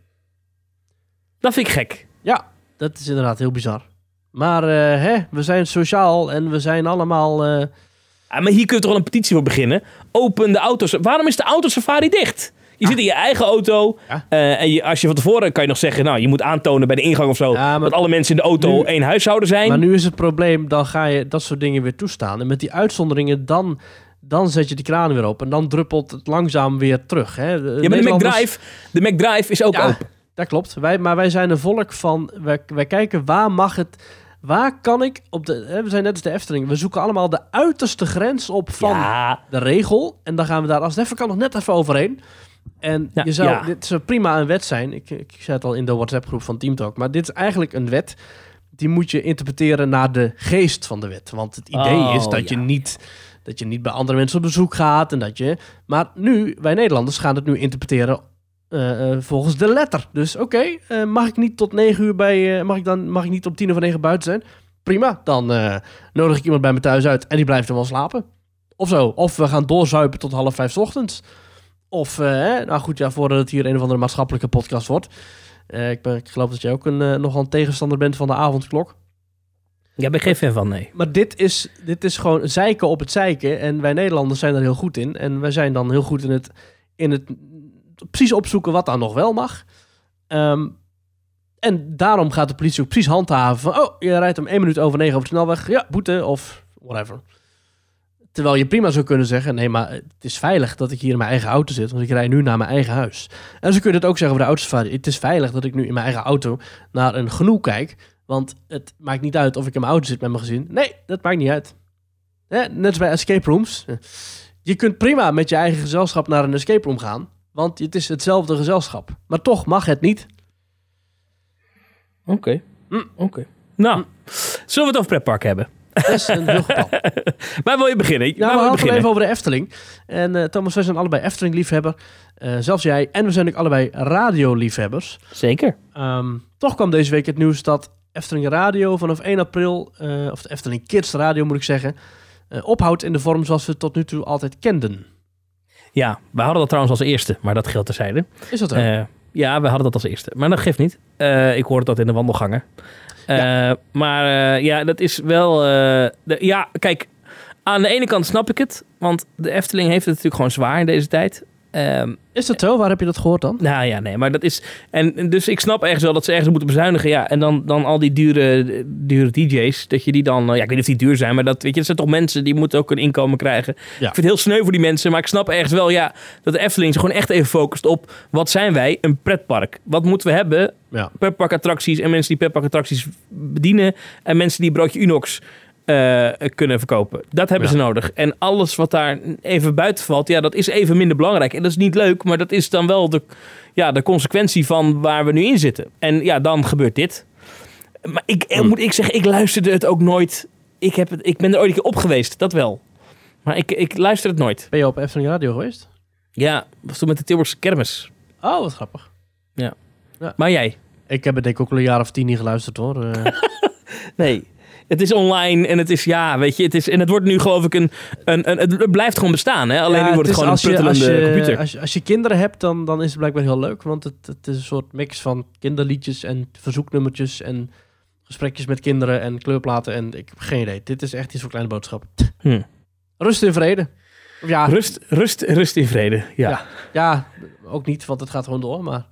Dat vind ik gek. Ja, dat is inderdaad heel bizar. Maar eh, hè, we zijn sociaal en we zijn allemaal... eh, Ah, maar hier kun je toch wel een petitie voor beginnen. Open de auto's. Waarom is de autosafari dicht? Je zit in je eigen auto. Ja. eh, en je, als je van tevoren kan je nog zeggen, nou, je moet aantonen bij de ingang of zo. Ja, dat alle mensen in de auto Nu- één huishouden zijn. Maar nu is het probleem, dan ga je dat soort dingen weer toestaan. En met die uitzonderingen, dan, dan zet je die kraan weer op. En dan druppelt het langzaam weer terug. Hè. ja, maar de McDrive, de McDrive is ook Ja, open. dat klopt. Wij, maar wij zijn een volk van... Wij, wij kijken waar mag het... Waar kan ik op de... Hè, we zijn net als de Efteling. We zoeken allemaal de uiterste grens op van Ja, de regel. En dan gaan we daar als het even kan nog net even overheen. En Ja, je zou, ja. dit zou prima een wet zijn. Ik, ik zei het al in de WhatsApp-groep van Team Talk. Maar dit is eigenlijk een wet. Die moet je interpreteren naar de geest van de wet. Want het idee Oh, is dat je niet dat je niet bij andere mensen op bezoek gaat. En dat je... Maar nu, wij Nederlanders gaan het nu interpreteren eh, eh, volgens de letter. Dus oké, eh, mag ik niet tot negen uur bij... mag, ik dan, mag ik niet om tien of negen buiten zijn? Prima, dan nodig ik iemand bij me thuis uit en die blijft er wel slapen. Of zo. Of we gaan doorzuipen tot half vijf 's ochtends. Of, eh, nou goed, ja, voordat het hier een of andere maatschappelijke podcast wordt. Eh, ik, ben, ik geloof dat jij ook een, eh, nogal een tegenstander bent van de avondklok. Jij bent geen fan van, nee. Maar dit is, dit is gewoon zeiken op het zeiken. En wij Nederlanders zijn daar heel goed in. En wij zijn dan heel goed in het, in het precies opzoeken wat dan nog wel mag. Ehm, en daarom gaat de politie ook precies handhaven van... oh, je rijdt om één minuut over negen over de snelweg. Ja, boete of whatever. Terwijl je prima zou kunnen zeggen... nee, maar het is veilig dat ik hier in mijn eigen auto zit... want ik rij nu naar mijn eigen huis. En zo kun je het ook zeggen over de autosafari. Het is veilig dat ik nu in mijn eigen auto naar een genoeg kijk... want het maakt niet uit of ik in mijn auto zit met mijn gezin. Nee, dat maakt niet uit. Net als bij escape rooms. Je kunt prima met je eigen gezelschap naar een escape room gaan... want het is hetzelfde gezelschap. Maar toch mag het niet. Oké. Mm. Oké. Nou, zullen we het over pretpark hebben? Dat is een heel. Waar wil je beginnen? Ja, Waar we hadden het even over de Efteling. En eh, Thomas, wij zijn allebei Efteling-liefhebber. Eh, zelfs jij. En we zijn ook allebei radio-liefhebbers. Zeker. Ehm, toch kwam deze week het nieuws dat Efteling Radio vanaf 1 april... eh, of de Efteling Kids Radio moet ik zeggen... ophoudt in de vorm zoals we het tot nu toe altijd kenden. Ja, we hadden dat trouwens als eerste, maar dat geldt terzijde. Is dat? Eh ja, we hadden dat als eerste. Maar dat geeft niet. Ik hoorde dat in de wandelgangen. Eh, Maar eh, ja, dat is wel... eh, ja, kijk. Aan de ene kant snap ik het. Want de Efteling heeft het natuurlijk gewoon zwaar in deze tijd. Ehm, is dat zo? Waar heb je dat gehoord dan? nou ja, nee, maar dat is... En dus ik snap ergens wel dat ze ergens moeten bezuinigen. Ja, en dan, dan al die dure, dure DJ's, dat je die dan... eh, Ja, ik weet niet of die duur zijn, maar dat, weet je, dat zijn toch mensen die moeten ook een inkomen krijgen. Ik vind het heel sneu voor die mensen, maar ik snap ergens wel, ja, dat de Efteling zich gewoon echt even focust op... Wat zijn wij? Een pretpark. Wat moeten we hebben? Ja. Pretparkattracties en mensen die pretparkattracties bedienen. En mensen die broodje Unox eh, kunnen verkopen. Dat hebben Ja. ze nodig. En alles wat daar even buiten valt, ja, dat is even minder belangrijk. En dat is niet leuk, maar dat is dan wel de, ja, de consequentie van waar we nu in zitten. En ja, dan gebeurt dit. Maar ik, eh, Hmm. moet ik zeggen, ik luisterde het ook nooit. Ik, heb het, ik ben er ooit een keer op geweest, dat wel. Maar ik, ik luister het nooit. Ben je op Efteling Radio geweest? Ja, was toen met de Tilburgse kermis. Oh, wat grappig. Maar jij? Ik heb het denk ik ook al een jaar of tien niet geluisterd hoor. Eh, Nee. Het is online en het is, ja, weet je, het is, en het wordt nu geloof ik een, een, een het blijft gewoon bestaan, hè? Alleen Ja, nu wordt het, gewoon een als pruttelende je, computer. Als je, als je kinderen hebt, dan, dan is het blijkbaar heel leuk. Want het, het is een soort mix van kinderliedjes en verzoeknummertjes en gesprekjes met kinderen en kleurplaten. En ik heb geen idee. Dit is echt iets voor kleine boodschap. Hm. Rust in vrede. Ja, Rust, rust, rust in vrede. Ja. Ja. ja, ook niet, want het gaat gewoon door. Maar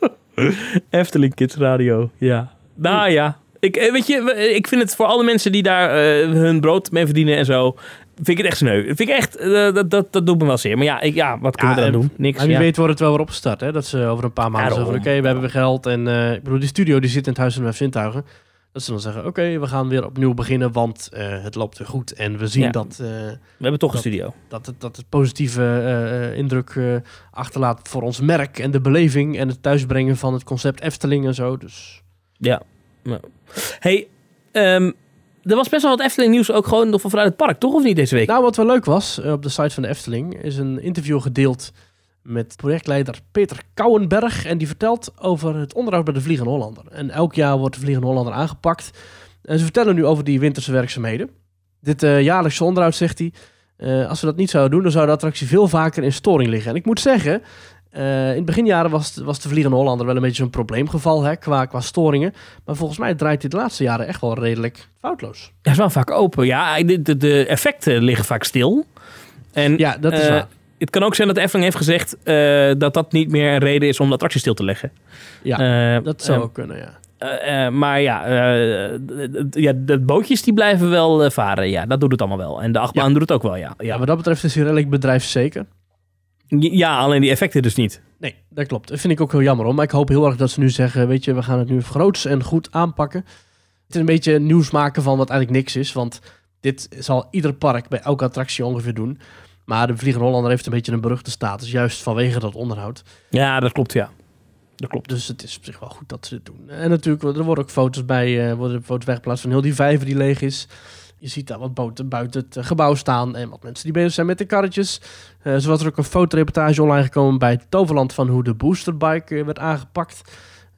Efteling Kids Radio. Ja. Nou ja. Ik, eh, weet je, we- ik vind het voor alle mensen die daar eh, hun brood mee verdienen en zo. Vind ik het echt sneu. Vind ik echt, eh, dat, dat, dat doet me wel zeer. Maar ja, ik, ja wat kunnen Ja, we dan en- doen? Niks. maar wie ja. weet wordt het wel weer opgestart. Hè? Dat ze over een paar maanden zeggen oké, we hebben weer geld. En eh, ik bedoel, die studio die zit in het Huis van de Zintuigen. Dat ze dan zeggen, oké, we gaan weer opnieuw beginnen, want eh, het loopt weer goed. En we zien Ja. dat... eh, We hebben toch een studio. dat het, dat het positieve eh, eh, indruk eh, achterlaat voor ons merk en de beleving en het thuisbrengen van het concept Efteling en zo. Dus Ja. Hey, ehm, er was best wel wat Efteling nieuws ook gewoon nog van vanuit het park, toch of niet deze week? nou, wat wel leuk was eh, op de site van de Efteling is een interview gedeeld met projectleider Peter Kouwenberg en die vertelt over het onderhoud bij de Vliegende Hollander. En elk jaar wordt de Vliegende Hollander aangepakt en ze vertellen nu over die winterse werkzaamheden. Dit eh, jaarlijkse onderhoud, zegt hij, eh, als we dat niet zouden doen, dan zou de attractie veel vaker in storing liggen. En ik moet zeggen, eh, in het beginjaren was, was de Vliegende Hollander wel een beetje zo'n probleemgeval hè, qua, qua storingen. Maar volgens mij draait dit de laatste jaren echt wel redelijk foutloos. Hij is wel vaak open. Ja, de, de, de effecten liggen vaak stil. En Ja, dat is eh, waar. Het kan ook zijn dat de Efteling heeft gezegd eh, dat dat niet meer een reden is om de attractie stil te leggen. Ja, dat zou ook kunnen, ja. maar ja, ja, de bootjes die blijven wel varen. Ja, dat doet het allemaal wel. En de achtbaan Ja. doet het ook wel, ja. Ja, Ja, wat dat betreft is hij redelijk bedrijfszeker. Ja alleen die effecten dus niet. Nee, dat klopt. Dat vind ik ook heel jammer om. Maar ik hoop heel erg dat ze nu zeggen, weet je, we gaan het nu groots en goed aanpakken. Het is een beetje nieuws maken van wat eigenlijk niks is. Want dit zal ieder park bij elke attractie ongeveer doen. Maar de Vliegende Hollander heeft een beetje een beruchte status, juist vanwege dat onderhoud. Ja, dat klopt, ja. Dat klopt. Dus het is op zich wel goed dat ze het doen. En natuurlijk, er worden ook foto's bij, eh worden foto's weggeplaatst van heel die vijver die leeg is. Je ziet daar wat boten buiten het eh, gebouw staan en wat mensen die bezig zijn met de karretjes. Zo was er ook een fotoreportage online gekomen bij Toverland van hoe de boosterbike eh, werd aangepakt.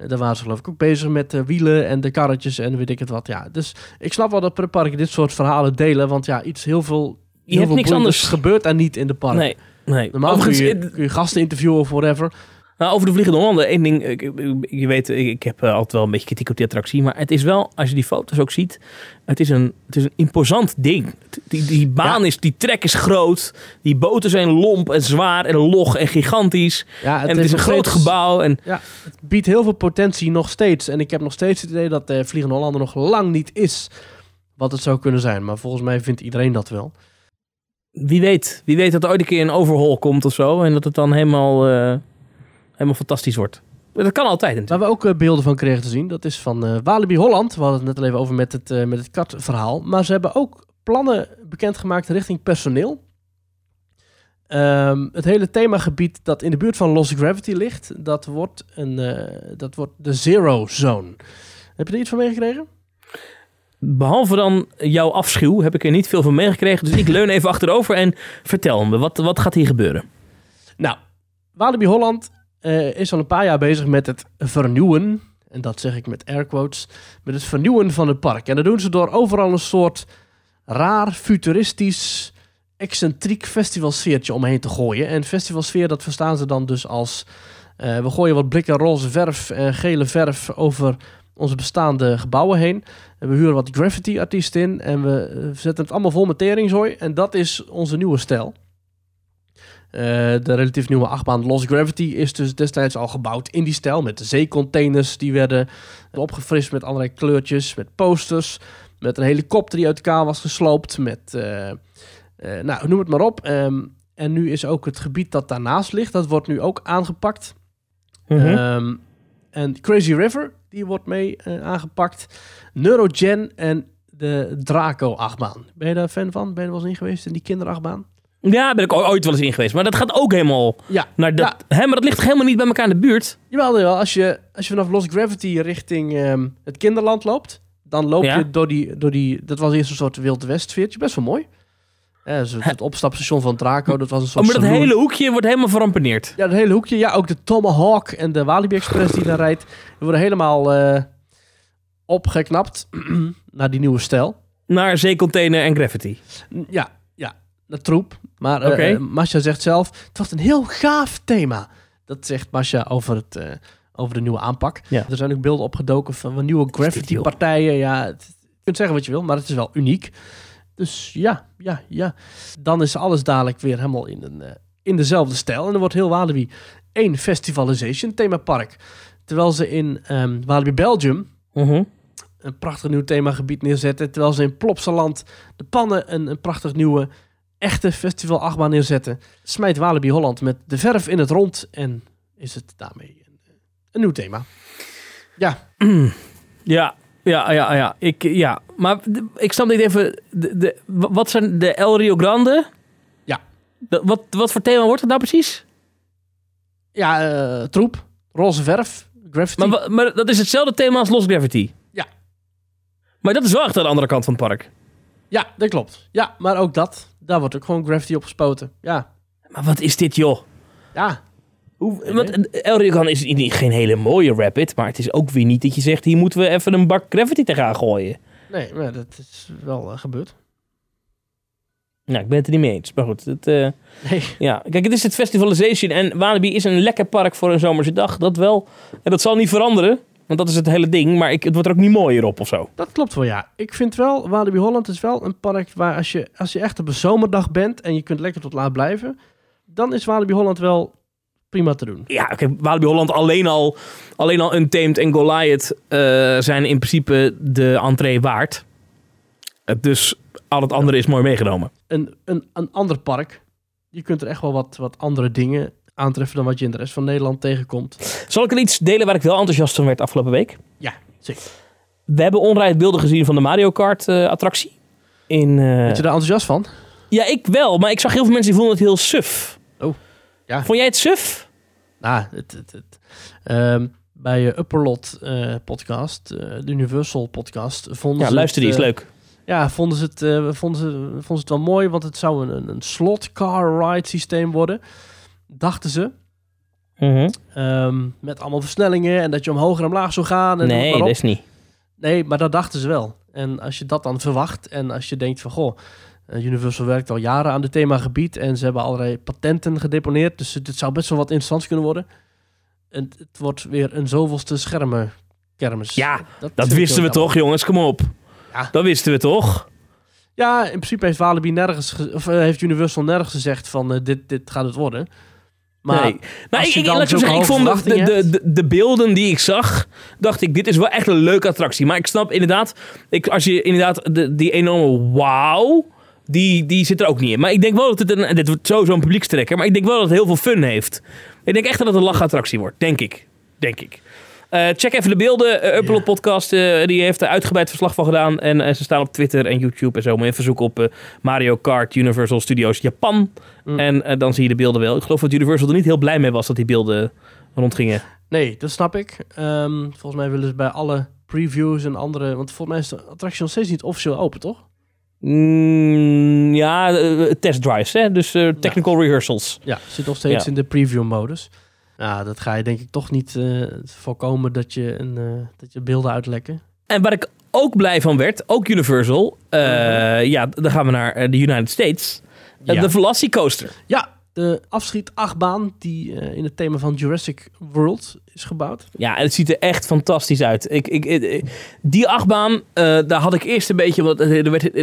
Daar waren ze geloof ik ook bezig met de wielen en de karretjes en weet ik het wat. Ja, dus ik snap wel dat pretparken dit soort verhalen delen, want ja, iets heel veel, heel veel niks boeiends anders. gebeurt daar niet in de park. Nee, nee. Normaal Overigens, kun je, kun je gasten interviewen of whatever. Nou, over de Vliegende Hollander, één ding. Ik, je weet, ik, heb eh, altijd wel een beetje kritiek op die attractie. Maar het is wel, als je die foto's ook ziet, het is een, het is een imposant ding. Het- Die, die baan is, die trek is groot. Die boten zijn lomp en zwaar en log en gigantisch. Ja, en het is een groot steeds- gebouw. En Ja, het biedt heel veel potentie nog steeds. En ik heb nog steeds het idee dat de Vliegende Hollander nog lang niet is wat het zou kunnen zijn. Maar volgens mij vindt iedereen dat wel. wie weet, wie weet dat er ooit een keer een overhaul komt of zo. En dat het dan helemaal, eh, helemaal fantastisch wordt. Dat kan altijd natuurlijk. Waar we ook eh, beelden van kregen te zien, dat is van eh, Walibi Holland. We hadden het net al even over met het, eh met het katverhaal. Maar ze hebben ook plannen bekendgemaakt richting personeel. Ehm, het hele themagebied dat in de buurt van Lost Gravity ligt, dat wordt, een, dat wordt de Zero Zone. Heb je er iets van meegekregen? Behalve dan jouw afschuw heb ik er niet veel van meegekregen. Dus ik leun even achterover en vertel me, wat, wat gaat hier gebeuren? Nou, Walibi Holland eh, is al een paar jaar bezig met het vernieuwen. En dat zeg ik met air quotes. Met het vernieuwen van het park. En dat doen ze door overal een soort raar, futuristisch, excentriek festivalsfeertje omheen te gooien. En festivalsfeer, dat verstaan ze dan dus als... eh, we gooien wat blikken roze verf en gele verf over onze bestaande gebouwen heen. En we huren wat graffiti-artiesten in. En we eh, zetten het allemaal vol met teringzooi. En dat is onze nieuwe stijl. Eh, de relatief nieuwe achtbaan Lost Gravity is dus destijds al gebouwd in die stijl. Met de zeecontainers die werden opgefrist met allerlei kleurtjes, met posters. Met een helikopter die uit elkaar was gesloopt. Met, eh, eh, nou, noem het maar op. Ehm, en nu is ook het gebied dat daarnaast ligt, dat wordt nu ook aangepakt. Mhm. Ehm, en Crazy River, die wordt mee aangepakt. Neurogen en de Draco-achtbaan. Ben je daar fan van? Ben je er wel eens in geweest in die kinderachtbaan? Ja, ben ik ooit wel eens in geweest. Maar dat gaat ook helemaal Ja, naar dat. Hè, maar dat ligt toch helemaal niet bij elkaar in de buurt. Jawel, jawel. Als je, als je vanaf Lost Gravity richting ehm, het kinderland loopt, dan loop Ja. je door die, door die... Dat was eerst een soort Wild West sfeertje, best wel mooi. Ja, dus het opstapstation van Draco, dat was een Oh, soort maar dat saloon. hele hoekje wordt helemaal verrampeneerd. Ja, dat hele hoekje. Ja, ook de Tomahawk en de Walibi Express die daar rijdt. Die worden helemaal eh, opgeknapt naar die nieuwe stijl. Naar zeecontainer en graffiti. Ja, dat troep. Maar eh Oké. eh, Masha zegt zelf, het was een heel gaaf thema. Dat zegt Masha over, het, eh, over de nieuwe aanpak. Ja. Er zijn ook beelden opgedoken van nieuwe is dit, graffiti joh? partijen. Ja, het- je kunt zeggen wat je wil, maar het is wel uniek. Dus ja, ja, ja. Dan is alles dadelijk weer helemaal in, een, in dezelfde stijl. En er wordt heel Walibi één festivalization themapark. Terwijl ze in ehm Walibi Belgium Mhm. een prachtig nieuw themagebied neerzetten. Terwijl ze in Plopsaland de pannen een, een prachtig nieuwe echte festival achtbaan neerzetten. Smijt Walibi Holland met de verf in het rond en is het daarmee een, een nieuw thema. Ja, Ja, ja, ja, ja. Ik, ja. Maar ik snap niet even. De, de, wa- wat zijn de El Rio Grande? Ja. De- wat, wat voor thema wordt het nou precies? ja eh, troep, roze verf, graffiti. Maar, maar dat is hetzelfde thema als Lost Gravity. Ja. Maar dat is wel echt aan de andere kant van het park. Ja, dat klopt. Ja, maar ook dat. Daar wordt ook gewoon graffiti op gespoten. Ja, Maar wat is dit, joh? ja. Hoe, want El is niet, geen hele mooie rapid, maar het is ook weer niet dat je zegt, hier moeten we even een bak graffiti tegenaan gooien. Nee, maar dat is wel eh, gebeurd. Nou, ik ben het er niet mee eens. Maar goed, het, eh, Nee. ja. Kijk, het is het Festivalization en Walibi is een lekker park voor een zomerse dag. Dat wel. En dat zal niet veranderen, want dat is het hele ding. Maar ik, het wordt er ook niet mooier op of zo. Dat klopt wel, ja. Ik vind wel, Walibi Holland is wel een park waar als je, als je echt op een zomerdag bent en je kunt lekker tot laat blijven, dan is Walibi Holland wel prima te doen. Ja, kijk, Walibi Holland alleen al, alleen al Untamed en Goliath eh, zijn in principe de entree waard. Eh, dus al het andere is mooi meegenomen. Een, een, een ander park, je kunt er echt wel wat, wat andere dingen aantreffen dan wat je in de rest van Nederland tegenkomt. Zal ik er iets delen waar ik wel enthousiast van werd afgelopen week? Ja, zeker. We hebben onrijd beelden gezien van de Mario Kart eh, attractie. In, eh, Ben je daar enthousiast van? Ja, ik wel. Maar ik zag heel veel mensen die vonden het heel suf. Oh, ja. Vond jij het suf? Nou, het, het, het, ehm, bij uh, Upperlot eh, podcast, eh, de Universal podcast, vonden Ja, luister die, is eh, leuk. ja, vonden ze, het, eh, vonden, ze, vonden ze het wel mooi, want het zou een, een slot car ride systeem worden. Dachten ze. Mhm. Ehm, met allemaal versnellingen en dat je omhoog en omlaag zou gaan. En Nee, dat is niet. Nee, maar dat dachten ze wel. En als je dat dan verwacht en als je denkt van goh, eh, Universal werkt al jaren aan dit themagebied en ze hebben allerlei patenten gedeponeerd, dus dit zou best wel wat interessants kunnen worden. En het wordt weer een zoveelste schermenkermis. Ja, Dat wisten we toch, jongens? Kom op. Ja. Dat wisten we toch? Ja, in principe heeft Walibi nergens, ge- of eh, heeft Universal nergens gezegd van eh, dit, dit gaat het worden. Maar nee. Nou, ik, dan zo zeggen, ik vond de, de, de, de beelden die ik zag, dacht ik, dit is wel echt een leuke attractie. Maar ik snap inderdaad, ik, als je inderdaad de, die enorme wauw, die, die zit er ook niet in. Maar ik denk wel dat het een, dit wordt sowieso een publiekstrekker, maar ik denk wel dat het heel veel fun heeft. Ik denk echt dat het een lachattractie wordt, denk ik. Denk ik. Eh, check even de beelden. Uh, Upload Podcast eh, die heeft er uitgebreid verslag van gedaan. En eh, ze staan op Twitter en YouTube en zo. Je even zoeken op eh, Mario Kart Universal Studios Japan. Mm. En eh, dan zie je de beelden wel. Ik geloof dat Universal er niet heel blij mee was dat die beelden rondgingen. nee, dat snap ik. Ehm, volgens mij willen ze bij alle previews en andere... Want volgens mij is de attractie nog steeds niet officieel open, toch? Mm, ja, eh, test drives, hè? dus eh, technical rehearsals. Ja, zit nog steeds Ja. in de preview-modus. Ja, dat ga je denk ik toch niet eh, voorkomen dat je, een, eh, dat je beelden uitlekken. En waar ik ook blij van werd, ook Universal, eh, ja, dan gaan we naar de United States. Ja. De Velocicoaster. Ja, de afschiet-achtbaan die in het thema van Jurassic World is gebouwd. Ja, en het ziet er echt fantastisch uit. Ik, ik, die achtbaan, daar had ik eerst een beetje... Want er het, het-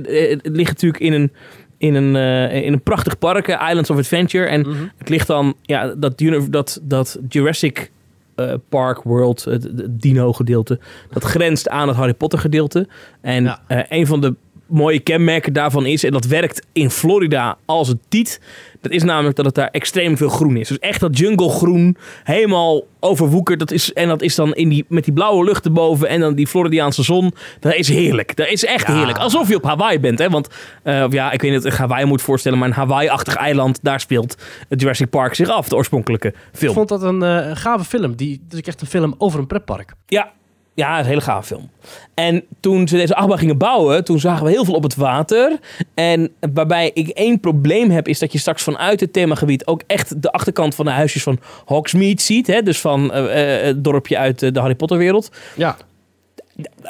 het ligt natuurlijk in een, in een, eh, in een prachtig park, eh, Islands of Adventure. En het ligt dan, ja, dat, dat, dat Jurassic eh, Park World, het, het dino-gedeelte, dat grenst aan het Harry Potter gedeelte. En Ja. een van de mooie kenmerken daarvan is, en dat werkt in Florida als het tiet, dat is namelijk dat het daar extreem veel groen is. Dus echt dat junglegroen, helemaal overwoekerd. Dat is, en dat is dan in die, met die blauwe lucht erboven en dan die Floridiaanse zon. Dat is heerlijk. Dat is echt Ja. heerlijk. Alsof je op Hawaii bent. Hè? Want eh, ja, ik weet niet of ik Hawaii moet voorstellen, maar een Hawaii-achtig eiland, daar speelt het Jurassic Park zich af, de oorspronkelijke Ik film. vond dat een eh, gave film. Die, dus ik echt een film over een pretpark. Ja, ja, het is een hele gave film. En toen ze deze achtbaan gingen bouwen, toen zagen we heel veel op het water. En waarbij ik één probleem heb, is dat je straks vanuit het themagebied ook echt de achterkant van de huisjes van Hogsmeade ziet. Hè? Dus van eh, eh, het dorpje uit eh, de Harry Potter wereld. Ja,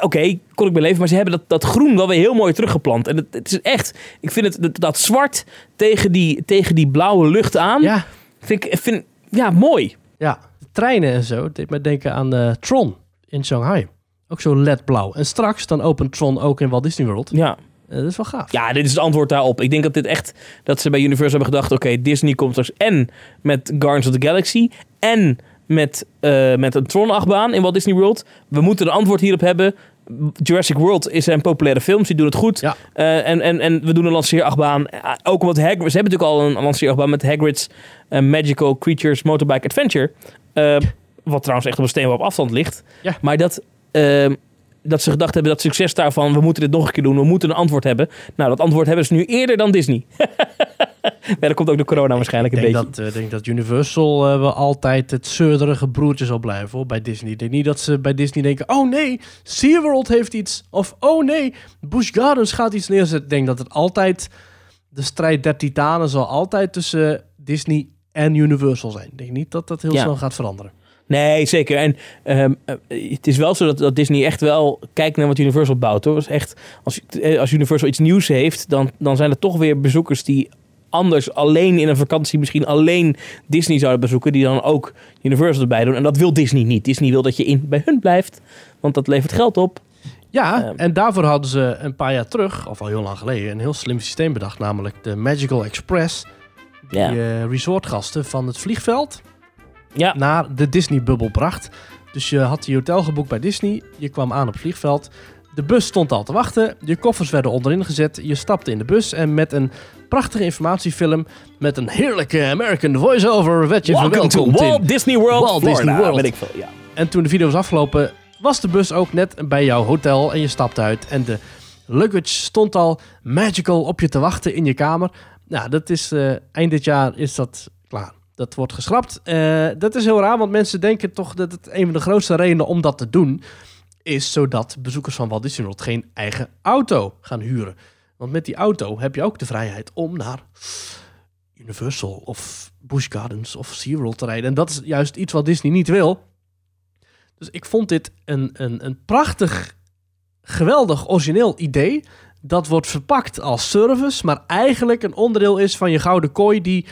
Oké, kon ik beleven, maar ze hebben dat, dat groen wel weer heel mooi teruggeplant. En het, het is echt, ik vind het, dat, dat zwart tegen die, tegen die blauwe lucht aan, ja, vind ik, vind, ja, mooi. ja. Treinen en zo. Het deed mij denken aan eh, Tron in Shanghai. Ook zo ledblauw. En straks dan opent Tron ook in Walt Disney World. Ja. Eh, dat is wel gaaf. Ja, dit is het antwoord daarop. Ik denk dat dit echt, dat ze bij Universal hebben gedacht, oké, Disney komt straks en met Guardians of the Galaxy en met, eh, met een Tron-achtbaan in Walt Disney World. We moeten een antwoord hierop hebben. Jurassic World is een populaire films, die doen het goed. Ja. Eh, en, en, en we doen een lanceerachtbaan. Ook omdat Hagrid, ze hebben natuurlijk al een lanceerachtbaan met Hagrid's Magical Creatures Motorbike Adventure. Wat trouwens echt op een steenworp afstand ligt. Ja. Maar dat, eh, dat ze gedacht hebben dat succes daarvan, we moeten dit nog een keer doen, we moeten een antwoord hebben. Nou, dat antwoord hebben ze nu eerder dan Disney. ja, dat komt ook door corona waarschijnlijk Ik een denk beetje. dat, eh, denk dat Universal eh, wel altijd het zeurderige broertje zal blijven hoor, bij Disney. Ik denk niet dat ze bij Disney denken, oh nee, SeaWorld heeft iets. Of oh nee, Busch Gardens gaat iets neerzetten. Ik denk dat het altijd, de strijd der titanen zal altijd tussen Disney en Universal zijn. Ik denk niet dat dat heel Ja. snel gaat veranderen. Nee, zeker. En ehm, eh, het is wel zo dat, dat Disney echt wel kijkt naar wat Universal bouwt. Hoor. Is echt, als, eh, als Universal iets nieuws heeft, dan, dan zijn er toch weer bezoekers die anders alleen in een vakantie misschien alleen Disney zouden bezoeken, die dan ook Universal erbij doen. En dat wil Disney niet. Disney wil dat je in, bij hun blijft, want dat levert geld op. Ja, Ehm. en daarvoor hadden ze een paar jaar terug, of al heel lang geleden, een heel slim systeem bedacht. Namelijk de Magical Express. Die Ja. eh, resortgasten van het vliegveld Ja. naar de Disney-bubbel bracht. Dus je had je hotel geboekt bij Disney. Je kwam aan op het vliegveld. De bus stond al te wachten. Je koffers werden onderin gezet. Je stapte in de bus en met een prachtige informatiefilm met een heerlijke American voice-over werd je Welcome to verwelkomd in. Walt Disney World, Walt Florida. Disney World. Weet ik veel, ja. En toen de video was afgelopen, was de bus ook net bij jouw hotel en je stapte uit. En de luggage stond al magical op je te wachten in je kamer. Nou, dat is eh, eind dit jaar is dat. Dat wordt geschrapt. Eh, dat is heel raar, want mensen denken toch dat het een van de grootste redenen om dat te doen is zodat bezoekers van Walt Disney World geen eigen auto gaan huren. Want met die auto heb je ook de vrijheid om naar Universal of Busch Gardens of SeaWorld te rijden. En dat is juist iets wat Disney niet wil. Dus ik vond dit een, een, een prachtig, geweldig, origineel idee. Dat wordt verpakt als service, maar eigenlijk een onderdeel is van je gouden kooi die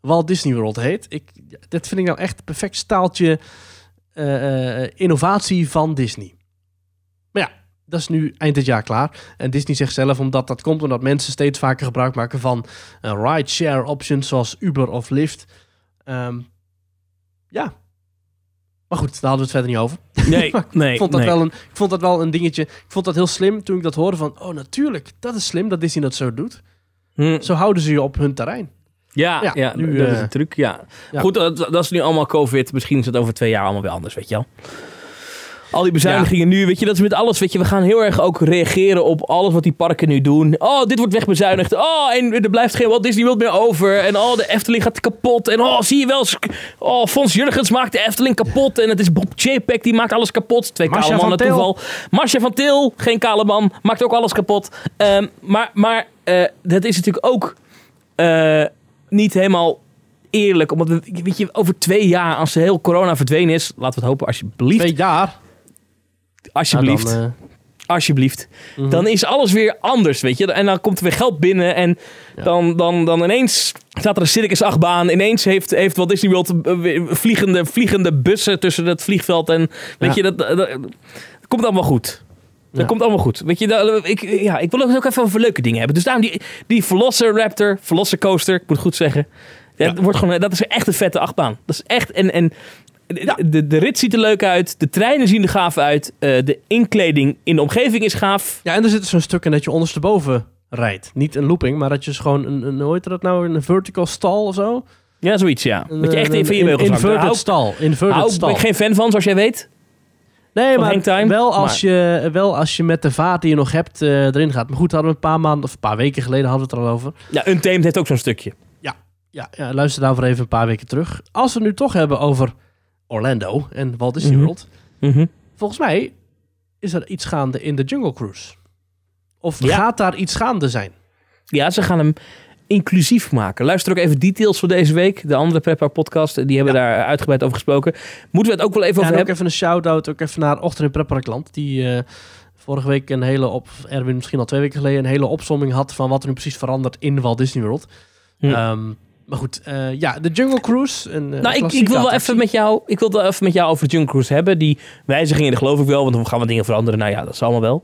Walt Disney World heet. Ik, dit vind ik nou echt een perfect staaltje eh, eh, innovatie van Disney. Maar ja, dat is nu eind dit jaar klaar. En Disney zegt zelf, omdat dat komt omdat mensen steeds vaker gebruik maken van uh, ride-share options zoals Uber of Lyft. Ehm, ja. Maar goed, daar hadden we het verder niet over. Nee, nee. ik, vond dat nee. wel een, ik vond dat wel een dingetje. Ik vond dat heel slim toen ik dat hoorde van... Oh, natuurlijk, dat is slim dat Disney dat zo doet. Hm. Zo houden ze je op hun terrein. Ja, Ja, ja, nu, dat is eh, een truc, ja. ja. Goed, dat, dat is nu allemaal COVID. Misschien is het over twee jaar allemaal weer anders, weet je wel. Al die bezuinigingen nu, weet je, dat is met alles, weet je. We gaan heel erg ook reageren op alles wat die parken nu doen. Oh, dit wordt wegbezuinigd. Oh, en er blijft geen Walt Disney World meer over. En oh, de Efteling gaat kapot. En oh, zie je wel, oh, Fons Jurgens maakt de Efteling kapot. En het is Bob J-Pack, die maakt alles kapot. Twee Marcia kale mannen toeval. Marcia van Til, geen kale man, maakt ook alles kapot. Ehm, maar maar eh, dat is natuurlijk ook eh, niet helemaal eerlijk. Omdat, we- weet je, over twee jaar, als de heel corona verdwenen is... Laten we het hopen, alsjeblieft. Twee jaar. alsjeblieft. Nou, dan, eh, alsjeblieft. mhm. Dan is alles weer anders, weet je. En dan komt er weer geld binnen. En Ja. dan, dan, dan ineens staat er een circus achtbaan. Ineens heeft, heeft Walt Disney World eh, vliegende, vliegende bussen tussen het vliegveld. En weet Ja. je, dat, dat, dat komt allemaal goed. Dat komt allemaal goed. Weet je, dat- ik, ja, ik wil ook even over leuke dingen hebben. Dus daarom die, die Velociraptor, Velocicoaster, ik moet het goed zeggen. Ja. Dat, wordt gewoon, dat is echt een vette achtbaan. Dat is echt, en, en de, de, de rit ziet er leuk uit. De treinen zien er gaaf uit. eh, de inkleding in de omgeving is gaaf. Ja, en er zit zo'n stuk in dat je ondersteboven rijdt. Niet een looping, maar dat je dus gewoon een, een hoe heet dat nou, een vertical stall of zo? Ja, zoiets, ja. Dat je echt even in je beugels hangt. Inverted hou, stall. Inverted ben ik geen fan van, zoals jij weet. Nee, maar wel als, Je, wel als je met de vaart die je nog hebt eh, erin gaat. Maar goed, hadden we een paar maanden of een paar weken geleden hadden we het er al over. Ja, Untamed heeft ook zo'n stukje. Ja, ja, luister daarvoor even een paar weken terug. Als we het nu toch hebben over Orlando en Walt Disney Mhm. World. Mhm. Volgens mij is er iets gaande in de Jungle Cruise. Of Ja. gaat daar iets gaande zijn? Ja, ze gaan hem inclusief maken. Luister ook even details voor deze week. De andere Prepper podcast, die hebben daar uitgebreid over gesproken. Moeten we het ook wel even Ja, over en ook hebben? even een shout-out ook even naar Ochtend in Prepparkland. Die eh, vorige week een hele, op, Erwin misschien al twee weken geleden, een hele opsomming had van wat er nu precies verandert in Walt Disney World. Hm. Ehm, maar goed, eh, ja, de Jungle Cruise. Een, eh, Nou, ik, ik wil wel even met jou, ik wil wel even met jou over de Jungle Cruise hebben. Die wijzigingen, dat geloof ik wel, want dan gaan we dingen veranderen. Nou ja, dat is allemaal wel.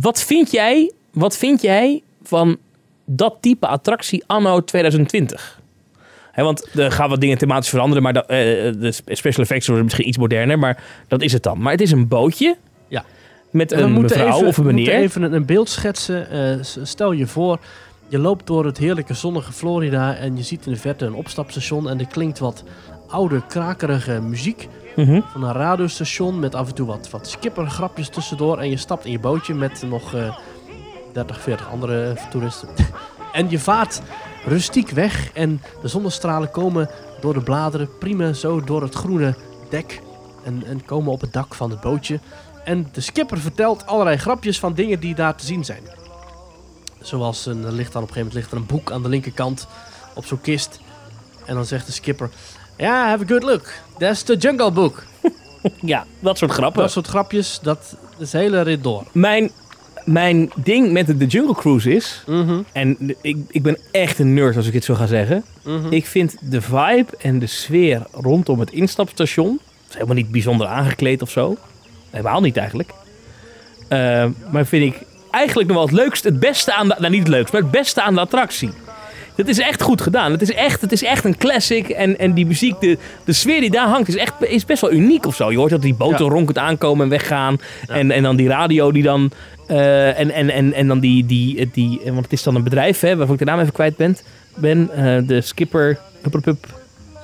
Wat vind jij, wat vind jij van dat type attractie anno 2020? Hè, want er gaan wat dingen thematisch veranderen, maar dat, eh, de special effects worden misschien iets moderner, maar dat is het dan. Maar het is een bootje Ja. met een mevrouw even, of een we moeten meneer. even een, beeld schetsen. Eh, stel je voor, je loopt door het heerlijke zonnige Florida en je ziet in de verte een opstapstation en er klinkt wat oude, krakerige muziek Mhm. van een radiostation met af en toe wat, wat skippergrapjes tussendoor en je stapt in je bootje met nog eh 30, 40 andere toeristen. en je vaart rustiek weg en de zonnestralen komen door de bladeren prima zo door het groene dek en, en komen op het dak van het bootje. En de skipper vertelt allerlei grapjes van dingen die daar te zien zijn. Zoals een, er ligt dan op een gegeven moment ligt er een boek aan de linkerkant op zo'n kist. En dan zegt de skipper: Ja, have a good look. That's the Jungle Book. Ja, dat soort grappen. Dat soort grapjes, dat is de hele rit door. Mijn, mijn ding met de, Jungle Cruise is, Mhm, en ik, ik ben echt een nerd als ik het zo ga zeggen. mhm. Ik vind de vibe en de sfeer rondom het instapstation. is helemaal niet bijzonder aangekleed of zo. Helemaal niet eigenlijk. Eh, maar vind ik eigenlijk nog wel het leukste, het beste aan de, nou niet het leukste, maar het beste aan de attractie. Het is echt goed gedaan. Het is echt, het is echt een classic. En, en die muziek, de, de sfeer die daar hangt, is, echt, is best wel uniek of zo. Je hoort dat die boten Ja. ronkend aankomen en weggaan. Ja. En, en dan die radio die dan... eh, en, en, en, en dan die, die, die... Want het is dan een bedrijf, hè, waarvan ik de naam even kwijt ben. ben eh, de skipper... Hup, hup, hup,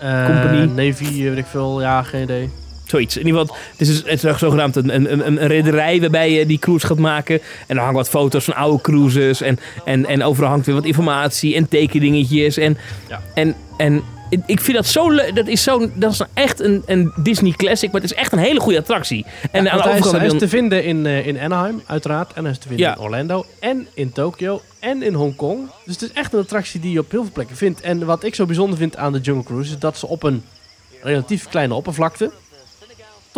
Eh, Company. Navy, weet ik veel. Ja, geen idee. Zoiets. In ieder geval, het is, het is zogenaamd een, een, een, een rederij waarbij je die cruise gaat maken. En er hangen wat foto's van oude cruises. En, en, en overal hangt weer wat informatie en tekeningetjes. En, Ja. en, en ik- vind dat zo leuk. Dat is, zo, dat is echt een, een Disney classic, maar het is echt een hele goede attractie. En Ja, aan de hij, is, hij is te vinden in, eh, in Anaheim, uiteraard. En hij is te vinden Ja. in Orlando. En in Tokyo. En in Hongkong. Dus het is echt een attractie die je op heel veel plekken vindt. En wat ik zo bijzonder vind aan de Jungle Cruise... is dat ze op een relatief kleine oppervlakte...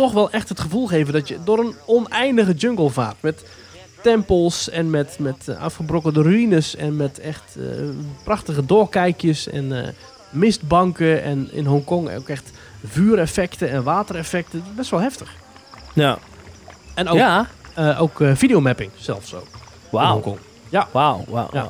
toch wel echt het gevoel geven dat je door een oneindige jungle vaart. Met tempels en met, met eh, afgebrokkelde ruïnes... en met echt eh, prachtige doorkijkjes en eh, mistbanken. En in Hongkong ook echt vuureffecten en watereffecten. Best wel heftig. ja. En ook ja, eh, ook videomapping zelfs ook. In wauw. Hongkong. Wauw, wauw. Ja.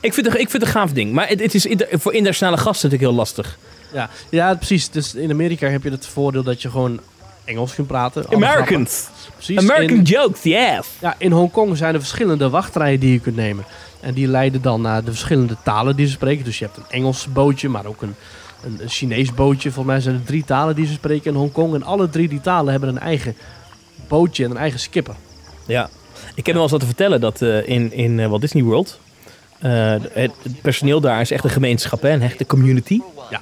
Ik vind, het, ik vind het een gaaf ding. Maar het, het is voor internationale gasten natuurlijk heel lastig. Ja. ja, precies. Dus in Amerika heb je het voordeel dat je gewoon Engels kunt praten. Americans. Precies. American In, jokes, yes. ja, in Hongkong zijn er verschillende wachtrijen die je kunt nemen. En die leiden dan naar de verschillende talen die ze spreken. Dus je hebt een Engels bootje, maar ook een, een, een Chinees bootje. Volgens mij zijn er drie talen die ze spreken in Hongkong. En alle drie die talen hebben een eigen bootje en een eigen skipper. Ja. Ik heb nog wel eens wat te vertellen dat eh, in, in eh, Walt Disney World... eh, het, het personeel daar is echt een gemeenschap, hè, een hechte community. Ja.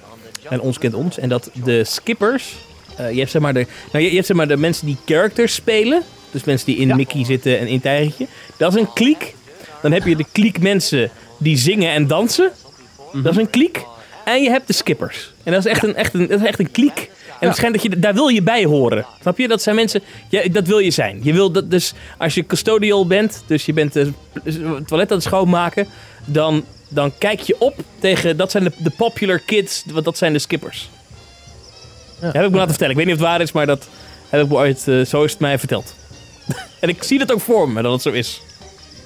En ons kent ons. En dat de skippers... eh, je, hebt, zeg maar, de, nou, je, je hebt zeg maar de mensen die characters spelen. Dus mensen die in Ja. Mickey zitten en in Tijgertje. Dat is een kliek. Dan heb je de kliek mensen die zingen en dansen. Dat is een kliek. En je hebt de skippers. En dat is echt, een, echt, een, dat is echt een kliek. En het schijnt dat je, daar wil je bij horen. Snap je? Dat zijn mensen, ja, dat wil je zijn. Je wil dat, dus als je custodial bent, dus je bent het toilet aan het schoonmaken, dan, dan kijk je op tegen, dat zijn de, de popular kids, want dat zijn de skippers. Ja. Dat heb ik me laten vertellen. Ik weet niet of het waar is, maar dat heb ik me ooit, eh, zo is het mij verteld. en ik zie dat ook voor me, dat het zo is.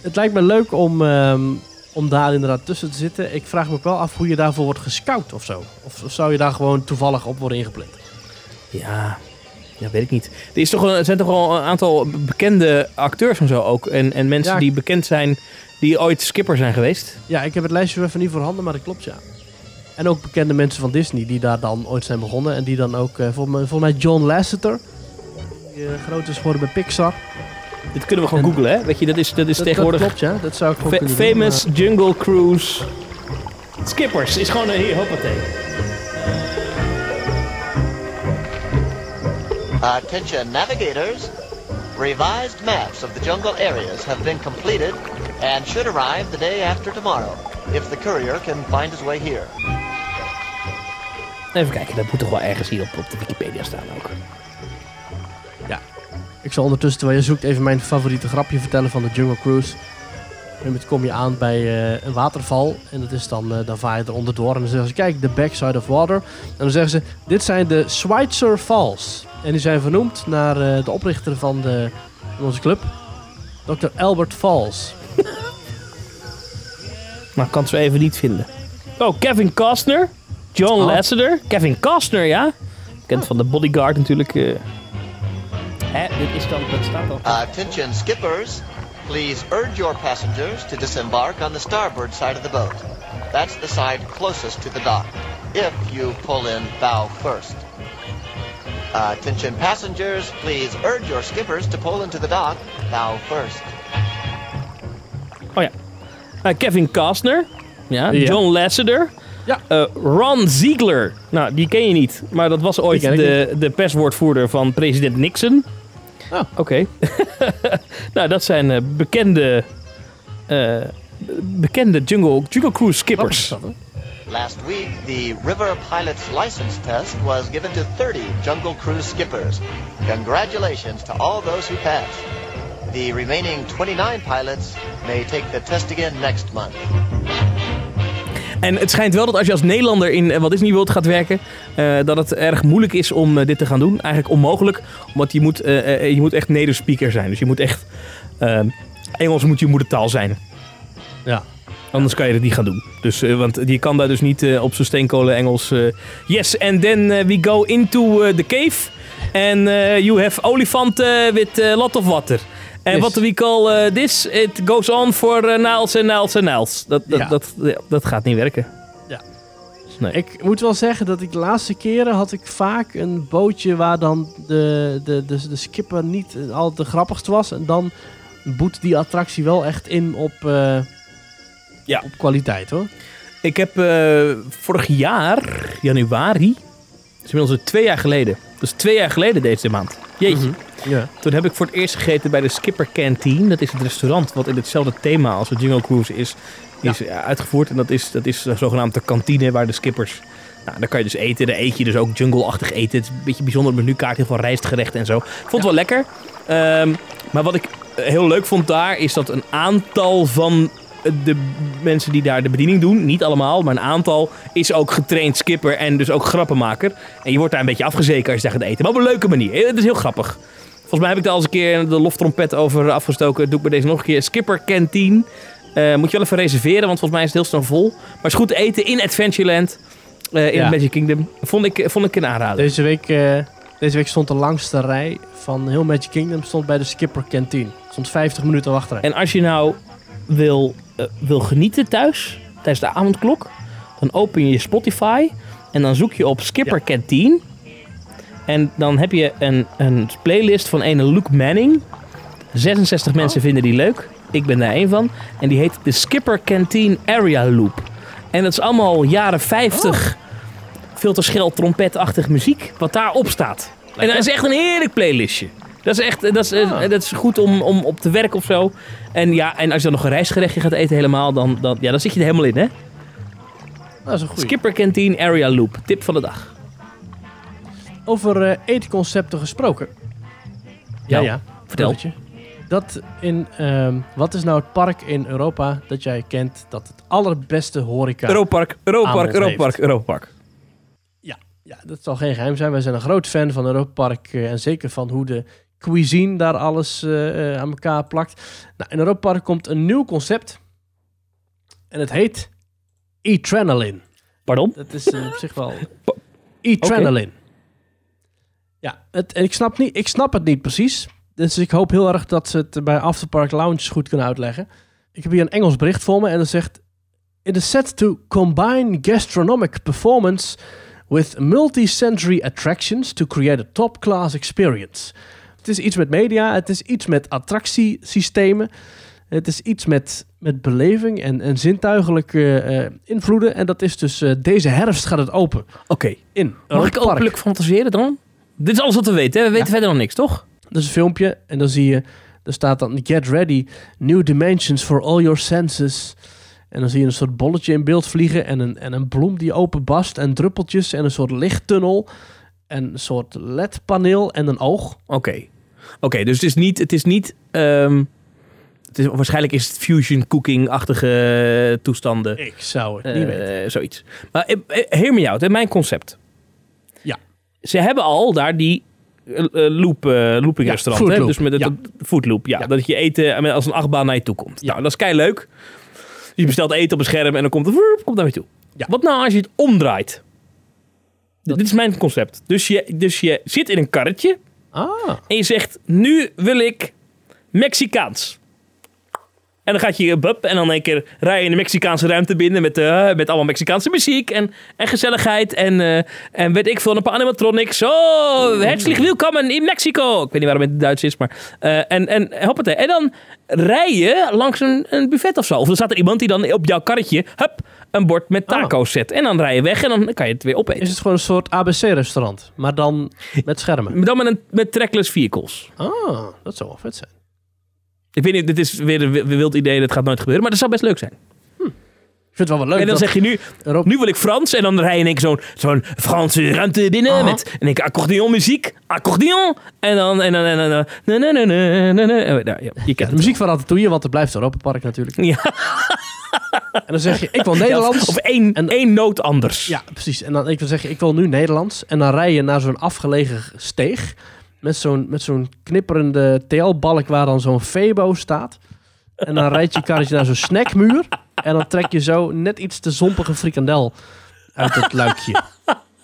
Het lijkt me leuk om, ehm, om daar inderdaad tussen te zitten. Ik vraag me ook wel af hoe je daarvoor wordt gescout of zo. Of, of zou je daar gewoon toevallig op worden ingepland? Ja, ja, weet ik niet. Er, is toch een, er zijn toch wel een aantal bekende acteurs en zo ook. En, en mensen Ja. die bekend zijn, die ooit skipper zijn geweest. Ja, ik heb het lijstje even niet voorhanden, maar dat klopt ja. En ook bekende mensen van Disney die daar dan ooit zijn begonnen. En die dan ook, eh volgens, mij, John Lasseter. Die eh, groot is geworden bij Pixar. Dit kunnen we gewoon En- googlen, hè? Weet je, dat is, dat is Dat, tegenwoordig... dat klopt ja, dat zou ik gewoon Fa- kunnen doen, famous Jungle Cruise Skippers. Is gewoon een hier, hoppatee. Attention navigators. Revised maps of the jungle areas have been completed and should arrive the day after tomorrow, if the courier can find his way here. Even kijken, dat moet toch wel ergens hier op, op de Wikipedia staan ook. maar- Ik zal ondertussen, terwijl je zoekt, even mijn favoriete grapje vertellen van de Jungle Cruise. Moment kom je aan bij eh, een waterval. En dat is dan, eh, dan vaar je er onderdoor. En dan zeggen ze, kijk, the backside of water. En dan zeggen ze, dit zijn de Schweitzer Falls. En die zijn vernoemd naar eh, de oprichter van, de, van onze club. Dr. Albert Falls. Maar ik kan het zo even niet vinden. Oh, Kevin Costner. John Oh. Lasseter. Kevin Costner, ja. Bekend van de Bodyguard natuurlijk. eh. Hè, dit is dan, dat staat al. Attention skippers. Please urge your passengers to disembark on the starboard side of the boat. That's the side closest to the dock. If you pull in bow first. Attention passengers, please urge your skippers to pull into the dock bow first. Oh ja. Eh, Kevin Costner. Ja. Ja. John Lasseter. Ja. Eh, Ron Ziegler. Nou, die ken je niet. Maar dat was ooit de, de perswoordvoerder van president Nixon. Oh. Oké. nou, dat zijn eh, bekende... eh, bekende Jungle, jungle Cruise skippers. Last week, the River Pilot's license test was given to 30 Jungle Cruise skippers. Congratulations to all those who passed. The remaining 29 pilots may take the test again next month. En het schijnt wel dat als je als Nederlander in eh, Walt Disney World gaat werken, eh, dat het erg moeilijk is om eh, dit te gaan doen. Eigenlijk onmogelijk, omdat je moet, eh, je moet echt native speaker zijn. Dus je moet echt, Engels moet je moedertaal zijn. Ja. Anders kan je het niet gaan doen. Dus, want je kan daar dus niet op zo'n steenkolen Engels. yes, and then we go into the cave. And you have olifant eh, with a lot of water. Yes. what we call eh, this, it goes on for uh, nails and nails and nails. Dat, dat, Ja. dat, ja, dat gaat niet werken. Ja. Nee. Ik moet wel zeggen dat ik de laatste keren had ik vaak een bootje waar dan de, de, de, de skipper niet al te grappigst was. En dan boet die attractie wel echt in op, eh, Ja. op kwaliteit hoor. Ik heb eh, vorig jaar, januari, dat is inmiddels twee jaar geleden. Dus twee jaar geleden deze maand. Jeetje. Ja. Toen heb ik voor het eerst gegeten bij de Skipper Canteen. Dat is het restaurant wat in hetzelfde thema als de Jungle Cruise is, is eh, uitgevoerd. En dat is, dat is zogenaamd de kantine waar de skippers... Nou, daar kan je dus eten. Daar eet je dus ook jungle-achtig eten. Het is een beetje bijzonder menukaart. Heel veel rijstgerechten en zo. Ik vond het wel lekker. Ehm, maar wat ik eh, heel leuk vond daar... is dat een aantal van de mensen die daar de bediening doen... niet allemaal, maar een aantal... is ook getraind skipper en dus ook grappenmaker. En je wordt daar een beetje afgezeken als je daar gaat eten. Maar op een leuke manier. Het is heel grappig. Volgens mij heb ik daar al eens een keer de loftrompet over afgestoken. Doe ik bij deze nog een keer. Skipper Canteen. Eh, moet je wel even reserveren, want volgens mij is het heel snel vol. Maar het is goed eten in Adventureland. eh, in Ja. Magic Kingdom. Vond ik, vond ik een aanrader. Deze, week, eh, deze week stond de langste rij van heel Magic Kingdom stond bij de Skipper Canteen. Stond 50 minuten wachtrij. En als je nou wil, eh, wil genieten thuis, tijdens de avondklok, dan open je je Spotify en dan zoek je op Skipper Canteen. En dan heb je een, een playlist van ene Luke Manning. 66 mensen vinden die leuk. Ik ben daar één van. En die heet de Skipper Canteen Area Loop. En dat is allemaal jaren 50 veel te schel trompetachtig muziek wat daarop staat. En dat is echt een heerlijk playlistje. Dat is echt dat is, eh, dat is goed om, om op te werken of zo. En ja, en als je dan nog een reisgerechtje gaat eten helemaal, dan, dan, ja, dan zit je er helemaal in, hè? Dat is een goeie. Skipper Canteen Area Loop. Tip van de dag. Over eh, eetconcepten gesproken. Ja, ja. vertel. bruggetje. Dat in, ehm, wat is nou het park in Europa dat jij kent dat het allerbeste horeca... Europark, Europark, Europark. Europark. Ja, ja, dat zal geen geheim zijn. Wij zijn een groot fan van Europa Park eh, en zeker van hoe de cuisine daar alles eh, eh, aan elkaar plakt. Nou, in Europa Park komt een nieuw concept en het heet Adrenaline. Pardon? Dat is eh, op zich wel... Adrenaline. Ja, het, en ik snap, niet, ik snap het niet precies. Dus ik hoop heel erg dat ze het bij Afterpark Lounge goed kunnen uitleggen. Ik heb hier een Engels bericht voor me en dat zegt... It is set to combine gastronomic performance with multi-sensory attractions to create a top-class experience. Het is iets met media, het is iets met attractiesystemen. Het is iets met, met beleving en, en zintuigelijke eh, invloeden. En dat is dus eh, deze herfst gaat het open Oké. in Mag ik openlijk fantaseren dan? Dit is alles wat we weten, hè? We weten verder nog niks, toch? Dat is een filmpje en dan zie je, er staat dan get ready, new dimensions for all your senses. En dan zie je een soort bolletje in beeld vliegen en een, en een bloem die openbast en druppeltjes en een soort lichttunnel en een soort ledpaneel en een oog. Oké. Oké, dus het is niet... Het is niet ehm, het is, waarschijnlijk is het fusion cooking-achtige toestanden. Ik zou het niet Eh, weten. zoiets. Maar eh, eh, hear me out, hè, mijn concept. Ja. Ze hebben al daar die eh, eh, loop, eh, looping Ja, restaurant. food Hè? loop. Dus met het Ja. dat food loop. Ja, Ja. Dat je eten als een achtbaan naar je toe komt. Ja. Nou, dat is kei leuk. Je bestelt eten op een scherm en dan komt het woep, komt naar je toe. Ja. Wat nou als je het omdraait? Dit is mijn concept. Dus je, dus je zit in een karretje Ah, en je zegt, nu wil ik Mexicaans. En dan gaat je bup en dan één keer rij je in de Mexicaanse ruimte binnen met, eh, met allemaal Mexicaanse muziek en, en gezelligheid en, eh, en weet ik veel, een paar animatronics. Oh, herzlich welkom in Mexico. Ik weet niet waarom het Duits is, maar... eh, en, en hoppatee. En dan rij je langs een, een buffet of zo. Of er staat er iemand die dan op jouw karretje, hup, een bord met taco's zet. En dan rij je weg en dan kan je het weer opeten. is het gewoon een soort ABC-restaurant, maar dan met schermen. Dan met, een, met trackless vehicles. Ah, dat zou wel vet zijn. Ik weet niet, dit is weer een wi- wild idee, dat gaat nooit gebeuren, maar dat zou best leuk zijn. Ik vind het wel wel leuk. En dan zeg je nu, Europa- nu wil ik Frans. En dan rij je in één zo'n zo'n Franse ruimte binnen. Met en ik accordeon muziek. Accordeon. En dan... En dan, en dan, en dan na, na, na, na, na. Oh, nou, ja, je kent de muziek van Ratatouille, want het blijft Europa Park natuurlijk. Ja. En dan zeg je, ik wil Nederlands. Of één, En- één noot anders. Ja, precies. En dan ik wil zeggen, ik wil nu Nederlands. En dan rij je naar zo'n afgelegen steeg. Met zo'n, met zo'n knipperende TL-balk waar dan zo'n Febo staat. En dan rijd je karretje naar zo'n snackmuur. En dan trek je zo net iets te zompige frikandel uit het luikje.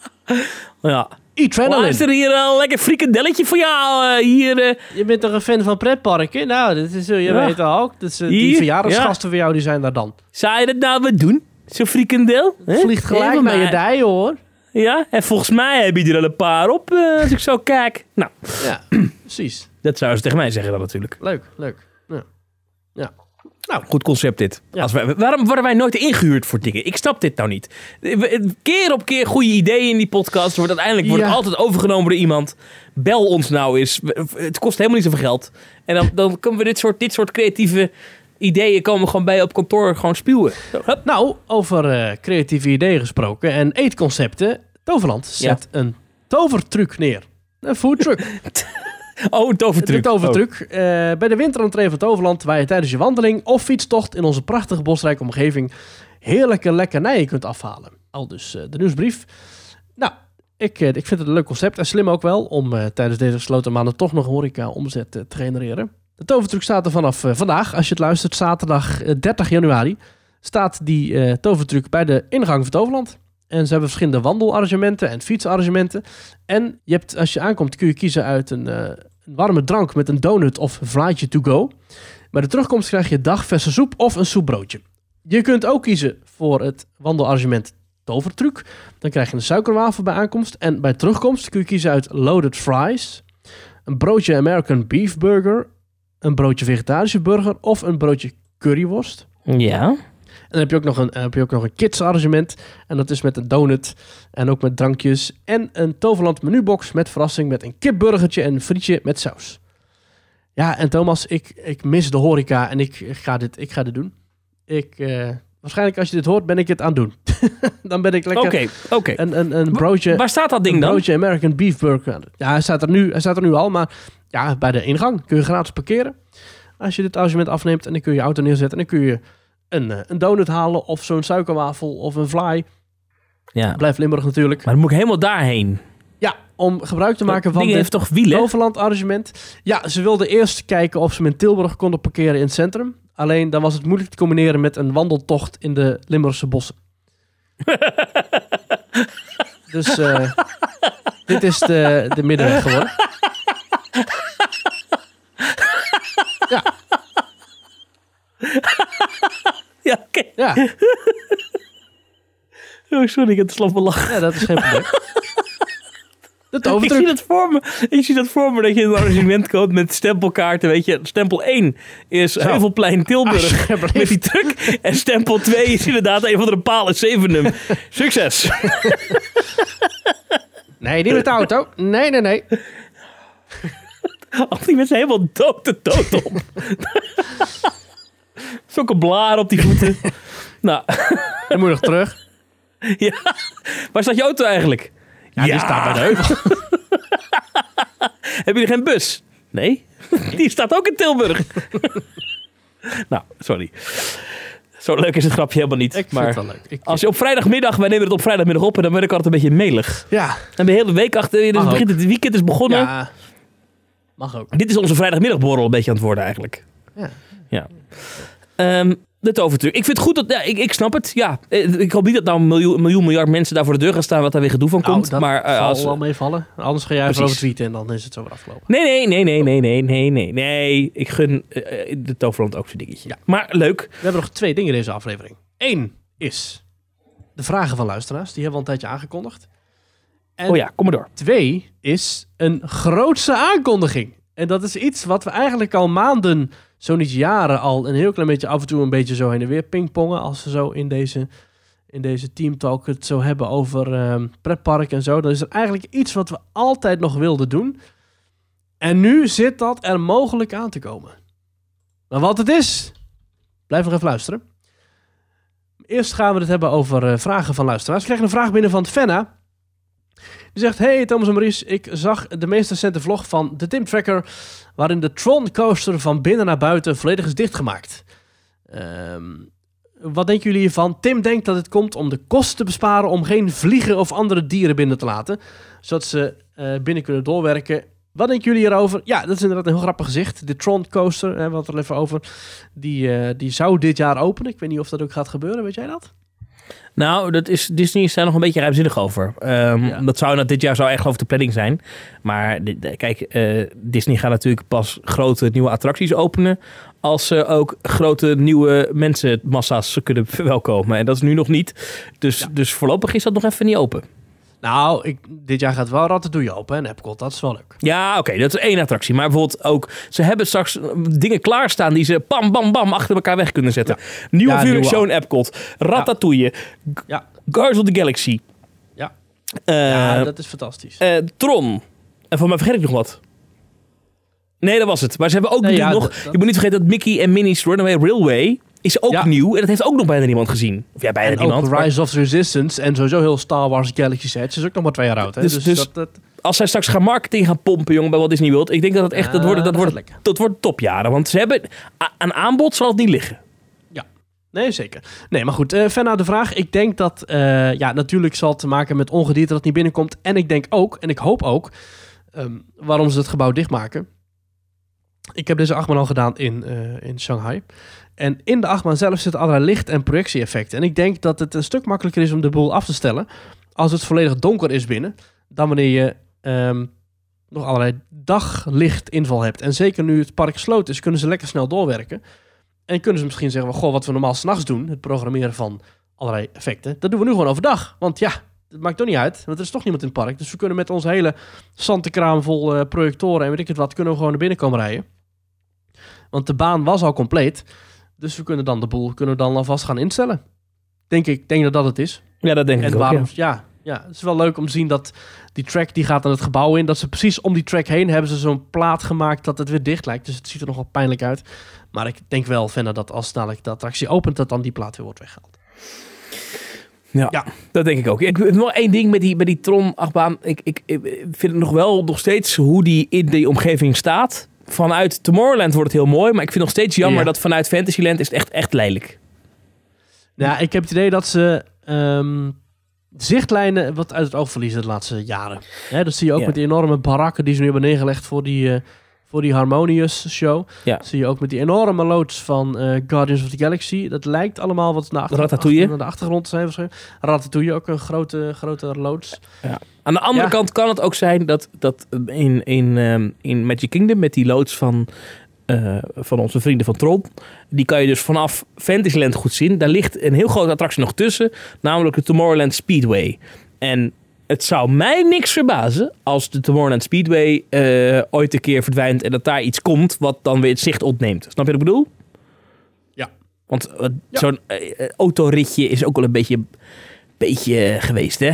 ja. Adrenaline. Luister hier een lekker frikandelletje voor jou. eh, hier. eh. Je bent toch een fan van pretparken? Nou, dat is, je Ja. weet ook. Dat is, eh, die verjaardagsgasten voor jou, die zijn daar dan. zou je dat nou wat doen? Zo'n frikandel? Vliegt gelijk naar je dij, hoor. Ja, en volgens mij heb je er al een paar op eh, als ik zo kijk. Nou, Ja, precies. dat zouden ze tegen mij zeggen dan natuurlijk. Leuk, leuk. Ja. ja. Nou. Goed concept dit. Ja. Als wij, waarom worden wij nooit ingehuurd voor dingen? Ik snap dit nou niet. Keer op keer goede ideeën in die podcast. Wordt uiteindelijk wordt het Ja. altijd overgenomen door iemand. Bel ons nou eens. Het kost helemaal niet zoveel geld. En dan, dan kunnen we dit soort, dit soort creatieve ideeën komen gewoon bij op kantoor gewoon spuwen. Hup. Nou, over eh, creatieve ideeën gesproken en eetconcepten. Toverland zet een tovertruc neer. Een foodtruc. Oh, een De tovertruc. tovertruc. Eh, bij de winterentree van Toverland, waar je tijdens je wandeling of fietstocht in onze prachtige bosrijke omgeving heerlijke lekkernijen kunt afhalen. Al dus eh, de nieuwsbrief. Nou, ik, ik vind het een leuk concept en slim ook wel om tijdens deze gesloten maanden toch nog horeca omzet te genereren. De tovertruc staat er vanaf eh, vandaag, als je het luistert, zaterdag eh, 30 januari, staat die eh tovertruc bij de ingang van Toverland. En ze hebben verschillende wandelarrangementen en fietsarrangementen. En je hebt, als je aankomt kun je kiezen uit een, eh, een warme drank met een donut of vlaatje to go. Bij de terugkomst krijg je dagverse soep of een soepbroodje. Je kunt ook kiezen voor het wandelarrangement tovertruc. Dan krijg je een suikerwafel bij aankomst. En bij terugkomst kun je kiezen uit loaded fries, een broodje American beef burger, een broodje vegetarische burger of een broodje curryworst. Ja. En dan heb je ook nog een, dan heb je ook nog een kids arrangement. En dat is met een donut en ook met drankjes. En een Toverland menubox met verrassing met een kipburgertje en een frietje met saus. Ja, en Thomas, ik, ik mis de horeca en ik ga dit, ik ga dit doen. Ik, eh, waarschijnlijk als je dit hoort, ben ik het aan het doen. dan ben ik lekker Oké, oké. een, een, een broodje... Waar staat dat ding een dan? broodje American Beef Burger. Ja, hij staat, er nu, hij staat er nu al, maar ja, bij de ingang kun je gratis parkeren. Als je dit arrangement afneemt en dan kun je je auto neerzetten en dan kun je een, eh, een donut halen of zo'n suikerwafel of een fly. Ja. Blijft Limburg natuurlijk. Maar dan moet ik helemaal daarheen. Ja, om gebruik te maken van heeft toch wielen? Overland arrangement. Ja, ze wilden eerst kijken of ze hem in Tilburg konden parkeren in het centrum. Alleen dan was het moeilijk te combineren met een wandeltocht in de Limburgse bossen. dus eh, dit is de, de middenweg geworden. Ja, Ja, oké. ja, Oh, sorry, ik heb te slap lachen. ja, dat is geen probleem. De Ik zie dat voor me. Ik zie dat voor me dat je een arrangement koopt met stempelkaarten. Weet je, stempel 1 is Heuvelplein Tilburg met die truck. En stempel 2 is inderdaad een van de palen Zevenum. Succes. Nee, niet met de auto. Nee, nee, nee. Al die mensen helemaal dood de dood op. Zulke blaren op die voeten. nou, Dan moet je nog terug. ja. Waar staat je auto eigenlijk? Ja, die staat bij de heuvel. Hebben jullie geen bus? Nee. Die staat ook in Tilburg. nou, sorry. Zo leuk is het grapje helemaal niet. Ik vind maar het wel leuk. Ik, als je op vrijdagmiddag, wij nemen het op vrijdagmiddag op en dan ben ik altijd een beetje melig. ja, En de hele week achter je, dus Mag begint het weekend is begonnen. ja, mag ook. Dit is onze vrijdagmiddagborrel een beetje aan het worden eigenlijk. Ja. Ja. Ehm, de tovertruc. Ik vind het goed dat... Ja, ik, ik snap het. Ja. Eh, Ik hoop niet dat nou een miljoen, miljoen miljard mensen daar voor de deur gaan staan... wat daar weer gedoe van Nou, komt. dat maar eh, zal als... wel meevallen. Anders ga jij Precies. erover tweeten en dan is het zo weer afgelopen. Nee, nee, nee, nee, nee, nee, nee, nee. Nee, ik gun eh, de Toverland ook zo'n dingetje. Ja. Maar leuk. We hebben nog twee dingen in deze aflevering. Eén is de vragen van luisteraars. Die hebben we al een tijdje aangekondigd. En Oh ja, kom maar door. twee is een grootse aankondiging. En dat is iets wat we eigenlijk al maanden, zo niet jaren, al een heel klein beetje af en toe een beetje zo heen en weer pingpongen. Als we zo in deze, in deze teamtalk het zo hebben over ehm pretpark en zo. Dan is er eigenlijk iets wat we altijd nog wilden doen. En nu zit dat er mogelijk aan te komen. Maar wat het is, blijf nog even luisteren. Eerst gaan we het hebben over eh, vragen van luisteraars. We krijgen een vraag binnen van Fenna. Die zegt, hey Thomas en Maurice, ik zag de meest recente vlog van de Tim Tracker, waarin de Tron coaster van binnen naar buiten volledig is dichtgemaakt. Ehm, wat denken jullie hiervan? Tim denkt dat het komt om de kosten te besparen om geen vliegen of andere dieren binnen te laten, zodat ze eh, binnen kunnen doorwerken. Wat denken jullie hierover? Ja, dat is inderdaad een heel grappig gezicht. De Tron coaster, hè, we hadden het er even over, die, eh, die zou dit jaar openen. Ik weet niet of dat ook gaat gebeuren, weet jij dat? Nou, dat is, Disney is daar nog een beetje ruimzinnig over. Ehm, Ja. Dat zou nou, dit jaar zou echt over de planning zijn. Maar kijk, eh, Disney gaat natuurlijk pas grote nieuwe attracties openen. Als ze ook grote nieuwe mensenmassa's kunnen verwelkomen. En dat is nu nog niet. Dus, dus voorlopig is dat nog even niet open. Nou, ik, dit jaar gaat wel Ratatouille open en Epcot. Dat is wel leuk. Ja, oké, dat is één attractie. Maar bijvoorbeeld ook, ze hebben straks dingen klaarstaan die ze bam, bam, bam achter elkaar weg kunnen zetten. Nieuwe Ja, nieuwe- in Epcot, Ratatouille, Ja, Guardians of the Galaxy, ja. eh, ja dat is fantastisch. eh, Tron. En van mij vergeet ik nog wat. Nee, dat was het. Maar ze hebben ook Nee, ja, nog... dat- dat- Je moet niet vergeten dat Mickey en Minnie's Runaway Railway is ook Ja. nieuw. En dat heeft ook nog bijna niemand gezien. Of ja, bijna En niemand. ook maar Rise of the Resistance en sowieso heel Star Wars Galaxy's Edge is ook nog maar twee jaar oud. Hè? Dus- Dus, dus- dat, dat, Als zij straks gaan marketing gaan pompen, jongen, bij Walt Disney World. Ik denk dat het echt... dat, worden, dat, wordt, dat wordt topjaren. Want ze hebben... Aan aanbod zal het niet liggen. Nee, zeker. Nee, maar goed, eh ver naar de vraag. Ik denk dat, eh, ja, natuurlijk zal het te maken met ongedierte dat niet binnenkomt. En ik denk ook, en ik hoop ook, ehm, waarom ze het gebouw dichtmaken. Ik heb deze achtbaan al gedaan in, eh, in Shanghai. En in de achtbaan zelf zitten allerlei licht- en projectie-effecten. En ik denk dat het een stuk makkelijker is om de boel af te stellen als het volledig donker is binnen, dan wanneer je ehm, nog allerlei daglichtinval hebt. En zeker nu het park gesloten is, kunnen ze lekker snel doorwerken. En kunnen ze misschien zeggen, goh, wat we normaal s'nachts doen, het programmeren van allerlei effecten, dat doen we nu gewoon overdag. Want ja, het maakt toch niet uit, want er is toch niemand in het park. Dus we kunnen met onze hele zantenkraam vol eh, projectoren en weet ik het wat, kunnen we gewoon naar binnen komen rijden. Want de baan was al compleet. Dus we kunnen dan de boel kunnen we dan alvast gaan instellen. Denk ik, denk dat dat het is. Ja, dat denk ik En ook, waarom? ja. Ja. ja, het is wel leuk om te zien dat die track die gaat dan het gebouw in. Dat ze precies om die track heen hebben ze zo'n plaat gemaakt dat het weer dicht lijkt. Dus het ziet er nogal pijnlijk uit. Maar ik denk wel, Venna, dat als dadelijk de attractie opent, dat dan die plaat weer wordt weggehaald. Ja, Ja. dat denk ik ook. Ik nog één ding met die, met die Tron-achtbaan. Ik, ik, ik vind het nog wel nog steeds hoe die in die omgeving staat. Vanuit Tomorrowland wordt het heel mooi. Maar ik vind nog steeds jammer Ja. dat vanuit Fantasyland is het echt, echt lelijk. Nou, ik heb het idee dat ze ehm, zichtlijnen wat uit het oog verliezen de laatste jaren. Dat zie je ook Ja. met die enorme barakken die ze nu hebben neergelegd voor die, eh, voor die Harmonious show. Ja. zie je ook met die enorme loods van eh, Guardians of the Galaxy. Dat lijkt allemaal wat naar, achter, Ratatouille. achter- naar de achtergrond te zijn. waarschijnlijk. Ratatouille, ook een grote, grote loods. Aan de andere Ja. kant kan het ook zijn dat, dat in, in, ehm, in Magic Kingdom met die loods van, eh, van onze vrienden van Tron. Die kan je dus vanaf Fantasyland goed zien. Daar ligt een heel grote attractie nog tussen. Namelijk de Tomorrowland Speedway. En het zou mij niks verbazen als de Tomorrowland Speedway eh, ooit een keer verdwijnt. En dat daar iets komt wat dan weer het zicht ontneemt. Snap je wat ik bedoel? Ja. Want eh, Ja. zo'n eh, autoritje is ook wel een beetje, beetje geweest, hè?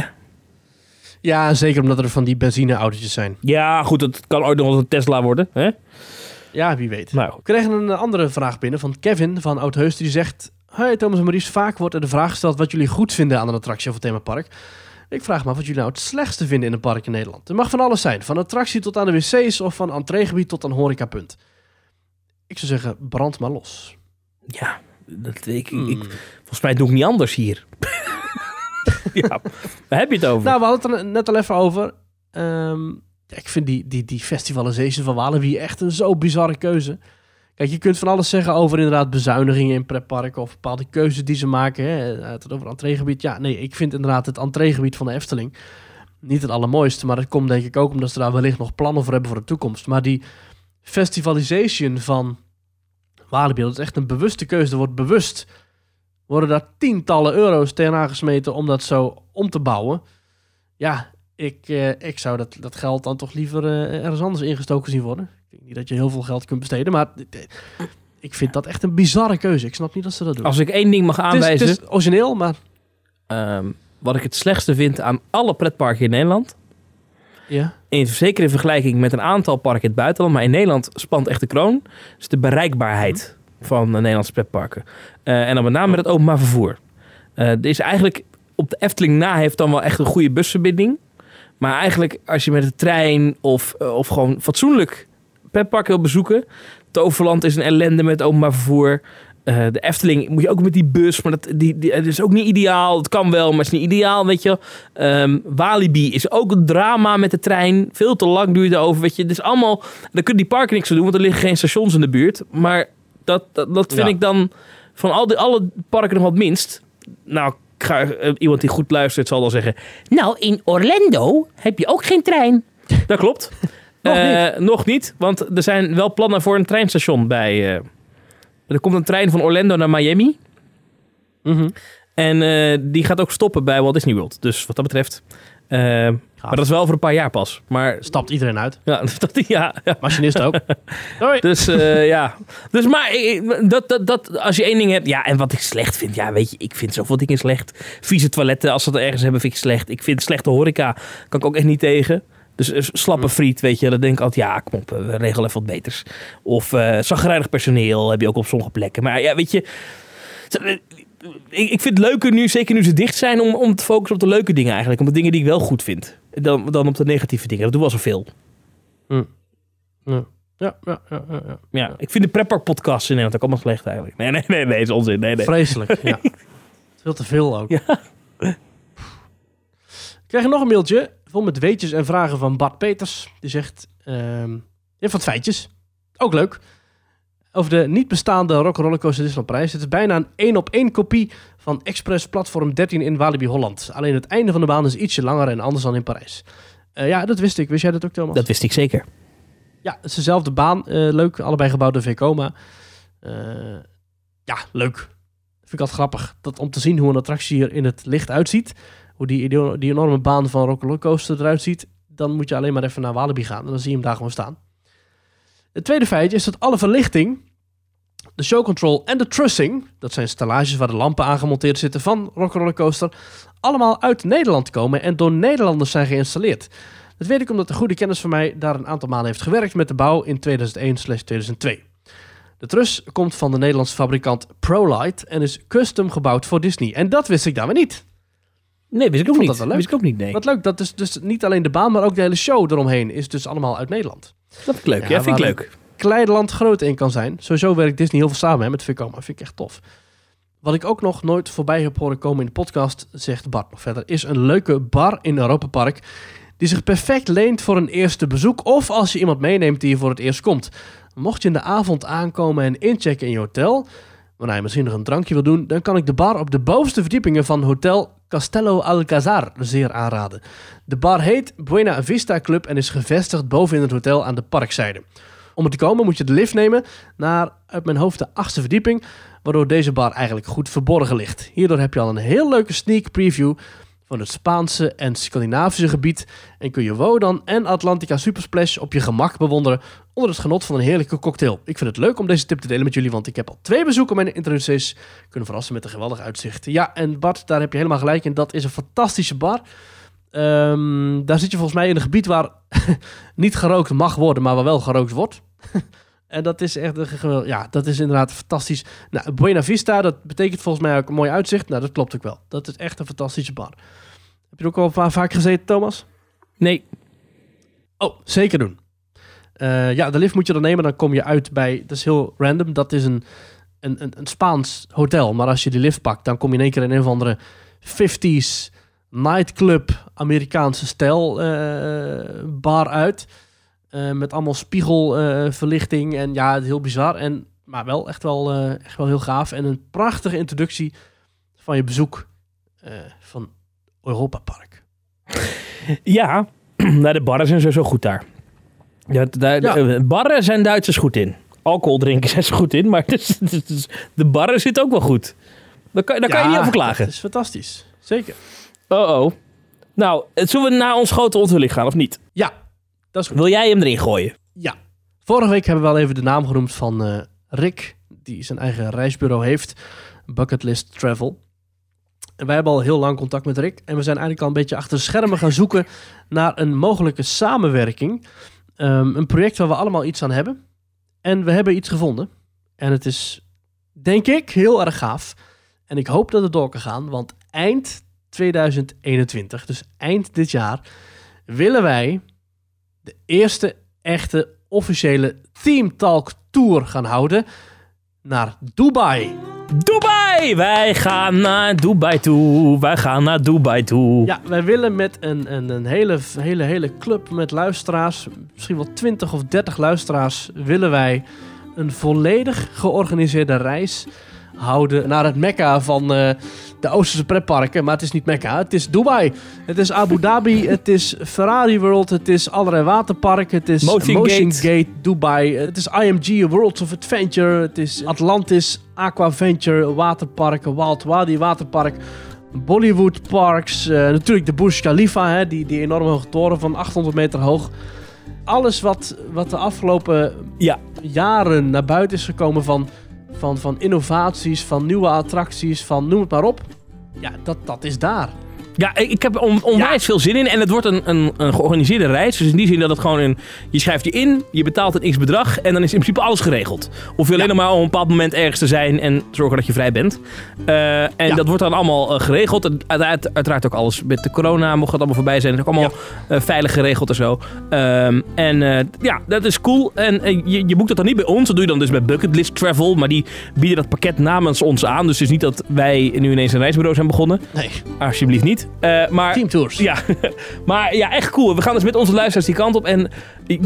Ja, zeker omdat er van die benzineautootjes zijn. Ja, goed, het kan ooit nog wel een Tesla worden. Hè? Ja, wie weet. Nou, We kregen een andere vraag binnen van Kevin van Oudheus. Die zegt... Hoi Thomas en Maurice, vaak wordt er de vraag gesteld wat jullie goed vinden aan een attractie of een themapark. Ik vraag me af wat jullie nou het slechtste vinden in een park in Nederland. Het mag van alles zijn. Van attractie tot aan de wc's of van entreegebied tot aan horecapunt. Ik zou zeggen, brand maar los. ja, dat, ik, ik, Hmm. volgens mij doe ik niet anders hier. ja, waar heb je het over? Nou, we hadden het er net al even over. Ehm, ik vind die, die, die festivalisation van Walibi echt een zo bizarre keuze. Kijk, je kunt van alles zeggen over inderdaad bezuinigingen in pretparken of bepaalde keuzes die ze maken. Hè. Het over entreegebied. Ja, nee, ik vind inderdaad het entreegebied van de Efteling niet het allermooiste. Maar dat komt denk ik ook omdat ze daar wellicht nog plannen voor hebben voor de toekomst. Maar die festivalisation van Walibi, dat is echt een bewuste keuze. Er wordt bewust, worden daar tientallen euro's tegenaan gesmeten om dat zo om te bouwen. Ja, ik, eh, ik zou dat, dat geld dan toch liever eh, ergens anders ingestoken zien worden. Ik denk niet dat je heel veel geld kunt besteden, maar ik vind dat echt een bizarre keuze. Ik snap niet dat ze dat doen. Als ik één ding mag het, is, aanwijzen, het is origineel, maar ehm, wat ik het slechtste vind aan alle pretparken in Nederland, ja. in, zeker in vergelijking met een aantal parken in het buitenland, maar in Nederland spant echt de kroon, is de bereikbaarheid van de Nederlandse pretparken. Eh, en dan met name met het openbaar vervoer. Er is eigenlijk op de Efteling na heeft dan wel echt een goede busverbinding. Maar eigenlijk als je met de trein of, eh, of gewoon fatsoenlijk pretpark wil bezoeken. Toverland is een ellende met openbaar vervoer. Eh, de Efteling moet je ook met die bus, maar dat, die, die, is ook niet ideaal. Het kan wel, maar het is niet ideaal, weet je. Ehm, Walibi is ook een drama met de trein. Veel te lang duurt het over, weet je. Het is allemaal... Daar kunnen die parken niks aan doen, want er liggen geen stations in de buurt. Maar dat, dat, dat vind Ja. ik dan van al die, alle parken nog wat minst. Nou, ik ga, eh, iemand die goed luistert zal dan zeggen... Nou, in Orlando heb je ook geen trein. Dat klopt. Nog Eh, nog niet, want er zijn wel plannen voor een treinstation bij... eh, er komt een trein van Orlando naar Miami. Mhm. En eh, die gaat ook stoppen bij Walt Disney World. Dus wat dat betreft maar dat is wel voor een paar jaar pas. Maar Stapt iedereen uit. ja, dat, ja, ja. Machinist ook. Doei. Dus ja. Dus maar dat, dat, dat, als je één ding hebt. Ja, en wat ik slecht vind. Ja, weet je, ik vind zoveel dingen slecht. Vieze toiletten, als ze dat ergens hebben, vind ik slecht. Ik vind slechte horeca. Kan ik ook echt niet tegen. Dus eh, slappe friet, weet je. Dan denk ik altijd, ja, kom op, eh, regel even wat beters. Of eh zagrijnig personeel heb je ook op sommige plekken. Maar ja, weet je. Ik, ik vind het leuker nu, zeker nu ze dicht zijn, om, om te focussen op de leuke dingen eigenlijk. Om de dingen die ik wel goed vind. Dan, dan op de negatieve dingen. Dat doen we al zoveel. Ja, ja, ja, ja, ja, ja. Ja, ik vind de preppark podcasts in Nederland ook allemaal slecht eigenlijk. Nee, nee, nee, nee, is onzin. Nee, nee. Vreselijk, ja. Veel te veel ook. Ik krijg nog een mailtje vol met weetjes en vragen van Bart Peters. Die zegt, hebt wat feitjes. Ook leuk. Over de niet bestaande Rock Rollercoaster Disneyland Parijs. Het is bijna een één op één kopie van Express Platform 13 in Walibi Holland. Alleen het einde van de baan is ietsje langer en anders dan in Parijs. Eh, ja, dat wist ik. Wist jij dat ook, Thomas? Dat wist ik zeker. Ja, het is dezelfde baan. Eh, leuk. Allebei gebouwd door Vekoma. Eh ja, leuk. Vind ik altijd grappig. Dat om te zien hoe een attractie hier in het licht uitziet. Hoe die, die, enorme baan van Rock Coaster eruit ziet. Dan moet je alleen maar even naar Walibi gaan. En dan zie je hem daar gewoon staan. Het tweede feitje is dat alle verlichting, de show control en de trussing, dat zijn stellages waar de lampen aangemonteerd zitten van Rock Coaster, allemaal uit Nederland komen en door Nederlanders zijn geïnstalleerd. Dat weet ik omdat een goede kennis van mij daar een aantal maanden heeft gewerkt met de bouw in 2001-2002. De truss komt van de Nederlandse fabrikant ProLight en is custom gebouwd voor Disney. En dat wist ik dan weer niet. Nee, wist ik ook vond niet. dat wel leuk. Wist ik ook niet, nee. Wat leuk, dat is dus niet alleen de baan, maar ook de hele show eromheen is dus allemaal uit Nederland. Dat vind ik leuk. Ja, Ja, vind ik leuk. Klein land groot in kan zijn. Sowieso werkt Disney heel veel samen hè, met Vekoma. Vind ik echt tof. Wat ik ook nog nooit voorbij heb horen komen in de podcast, zegt Bart nog verder, is een leuke bar in Europa Park die zich perfect leent voor een eerste bezoek of als je iemand meeneemt die je voor het eerst komt. Mocht je in de avond aankomen en inchecken in je hotel, wanneer je misschien nog een drankje wil doen, dan kan ik de bar op de bovenste verdiepingen van Hotel Castello Alcazar zeer aanraden. De bar heet Buena Vista Club en is gevestigd boven in het hotel aan de parkzijde. Om er te komen moet je de lift nemen naar, uit mijn hoofd, de achtste verdieping, waardoor deze bar eigenlijk goed verborgen ligt. Hierdoor heb je al een heel leuke sneak preview van het Spaanse en Scandinavische gebied en kun je Wodan en Atlantica Supersplash op je gemak bewonderen onder het genot van een heerlijke cocktail. Ik vind het leuk om deze tip te delen met jullie, want ik heb al twee bezoeken mijn introducees kunnen verrassen met een geweldig uitzicht. Ja, en Bart, daar heb je helemaal gelijk in. Dat is een fantastische bar. Ehm, daar zit je volgens mij in een gebied waar niet gerookt mag worden, maar waar wel gerookt wordt. en dat is echt een ja, dat is inderdaad fantastisch. Nou, Buena Vista, dat betekent volgens mij ook een mooi uitzicht. Nou, dat klopt ook wel. Dat is echt een fantastische bar. Heb je er ook al va- vaak gezeten, Thomas? Nee. Oh, zeker doen. Eh, ja, de lift moet je dan nemen. Dan kom je uit bij... Dat is heel random. Dat is een, een, een, een Spaans hotel. Maar als je die lift pakt, dan kom je in één keer in een of andere 50s nightclub Amerikaanse stijl eh, bar uit. Eh, met allemaal spiegelverlichting. en ja, het is heel bizar. En, maar wel echt, wel eh, echt wel heel gaaf. En een prachtige introductie van je bezoek eh, van Europa Park. Ja, nou, de barren zijn sowieso goed daar. Ja, daar Ja. de- barren zijn Duitsers goed in. Alcohol drinken zijn ze goed in, maar dus, dus- dus de barren zit ook wel goed. Daar kan, daar kan je niet over klagen. Dat is fantastisch. Zeker. Oh oh. Nou, zullen we naar ons grote onthulling gaan of niet? Ja, dat is goed. Wil jij hem erin gooien? Ja. Vorige week hebben we wel even de naam genoemd van eh, Rick, die zijn eigen reisbureau heeft, Bucketlist Travel. En wij hebben al heel lang contact met Rick en we zijn eigenlijk al een beetje achter de schermen gaan zoeken naar een mogelijke samenwerking. Ehm, een project waar we allemaal iets aan hebben. En we hebben iets gevonden. En het is, denk ik, heel erg gaaf. En ik hoop dat het door kan gaan, want eind 2021, dus eind dit jaar, willen wij de eerste echte officiële Theme Talk Tour gaan houden naar Dubai. Dubai! Wij gaan naar Dubai toe. Wij gaan naar Dubai toe. Ja, wij willen met een, een, een hele, hele, hele club met luisteraars, misschien wel 20 of 30 luisteraars, willen wij een volledig georganiseerde reis houden naar het Mekka van eh, de Oosterse pretparken. Maar het is niet Mekka, het is Dubai. Het is Abu Dhabi, het is Ferrari World, het is allerlei waterparken, het is Motion Gate. Dubai, het is IMG Worlds of Adventure, het is Atlantis Aquaventure Waterparken, Wild Wadi Waterpark. Bollywood parks, eh, natuurlijk de Burj Khalifa, hè, die, die enorme hoge toren van 800 meter hoog. Alles wat, wat de afgelopen Ja. jaren naar buiten is gekomen van, van, van innovaties, van nieuwe attracties, van noem het maar op. Ja, dat, dat is daar. Ja, ik, heb on, onwijs veel zin in. En het wordt een, een, een georganiseerde reis. Dus in die zin dat het gewoon een... Je schrijft je in, je betaalt een x bedrag... en dan is in principe alles geregeld. Hoef je alleen nog maar op een bepaald moment ergens te zijn... en zorgen dat je vrij bent. Eh, en dat wordt dan allemaal eh, geregeld. En uiteraard, uiteraard ook alles met de corona mocht dat allemaal voorbij zijn. Het is ook allemaal eh, veilig geregeld en zo. Ehm, en ja, dat is cool. En je, je boekt dat dan niet bij ons. Dat doe je dan dus bij Bucketlist Travel. Maar die bieden dat pakket namens ons aan. Dus het is niet dat wij nu ineens een reisbureau zijn begonnen. Nee, Alsjeblieft niet. Eh, maar teamtours. ja, maar ja, echt cool. We gaan dus met onze luisteraars die kant op. En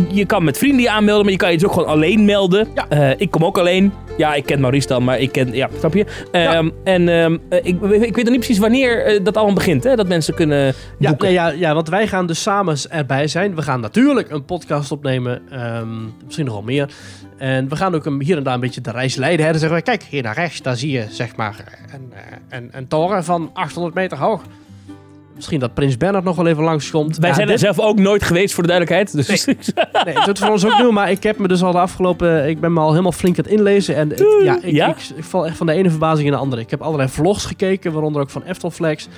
je, kan met vrienden je aanmelden, maar je kan je dus ook gewoon alleen melden. Ja. Eh, ik kom ook alleen. Ja, ik ken Maurice dan, maar ik ken... Ja, snap je? Ehm, En ehm, eh, ik, ik weet nog niet precies wanneer dat allemaal begint, hè? Dat mensen kunnen Ja, boeken. nee, ja, ja, want wij gaan dus samen erbij zijn. We gaan natuurlijk een podcast opnemen. ehm, misschien nog wel meer. En we gaan ook hier en daar een beetje de reis leiden. Hè. Dan zeggen we, kijk, hier naar rechts, daar zie je zeg maar een, een, een toren van 800 meter hoog. Misschien dat Prins Bernhard nog wel even langskomt. Wij Ja, zijn er zelf ook nooit geweest, voor de duidelijkheid. Dus Nee, dat voor ons ook nieuw, maar ik heb me dus al de afgelopen... Ik ben me al helemaal flink aan het inlezen. En ik- ja, ik, Ja? Ik, ik val echt van de ene verbazing in de andere. Ik heb allerlei vlogs gekeken, waaronder ook van Eftelflex.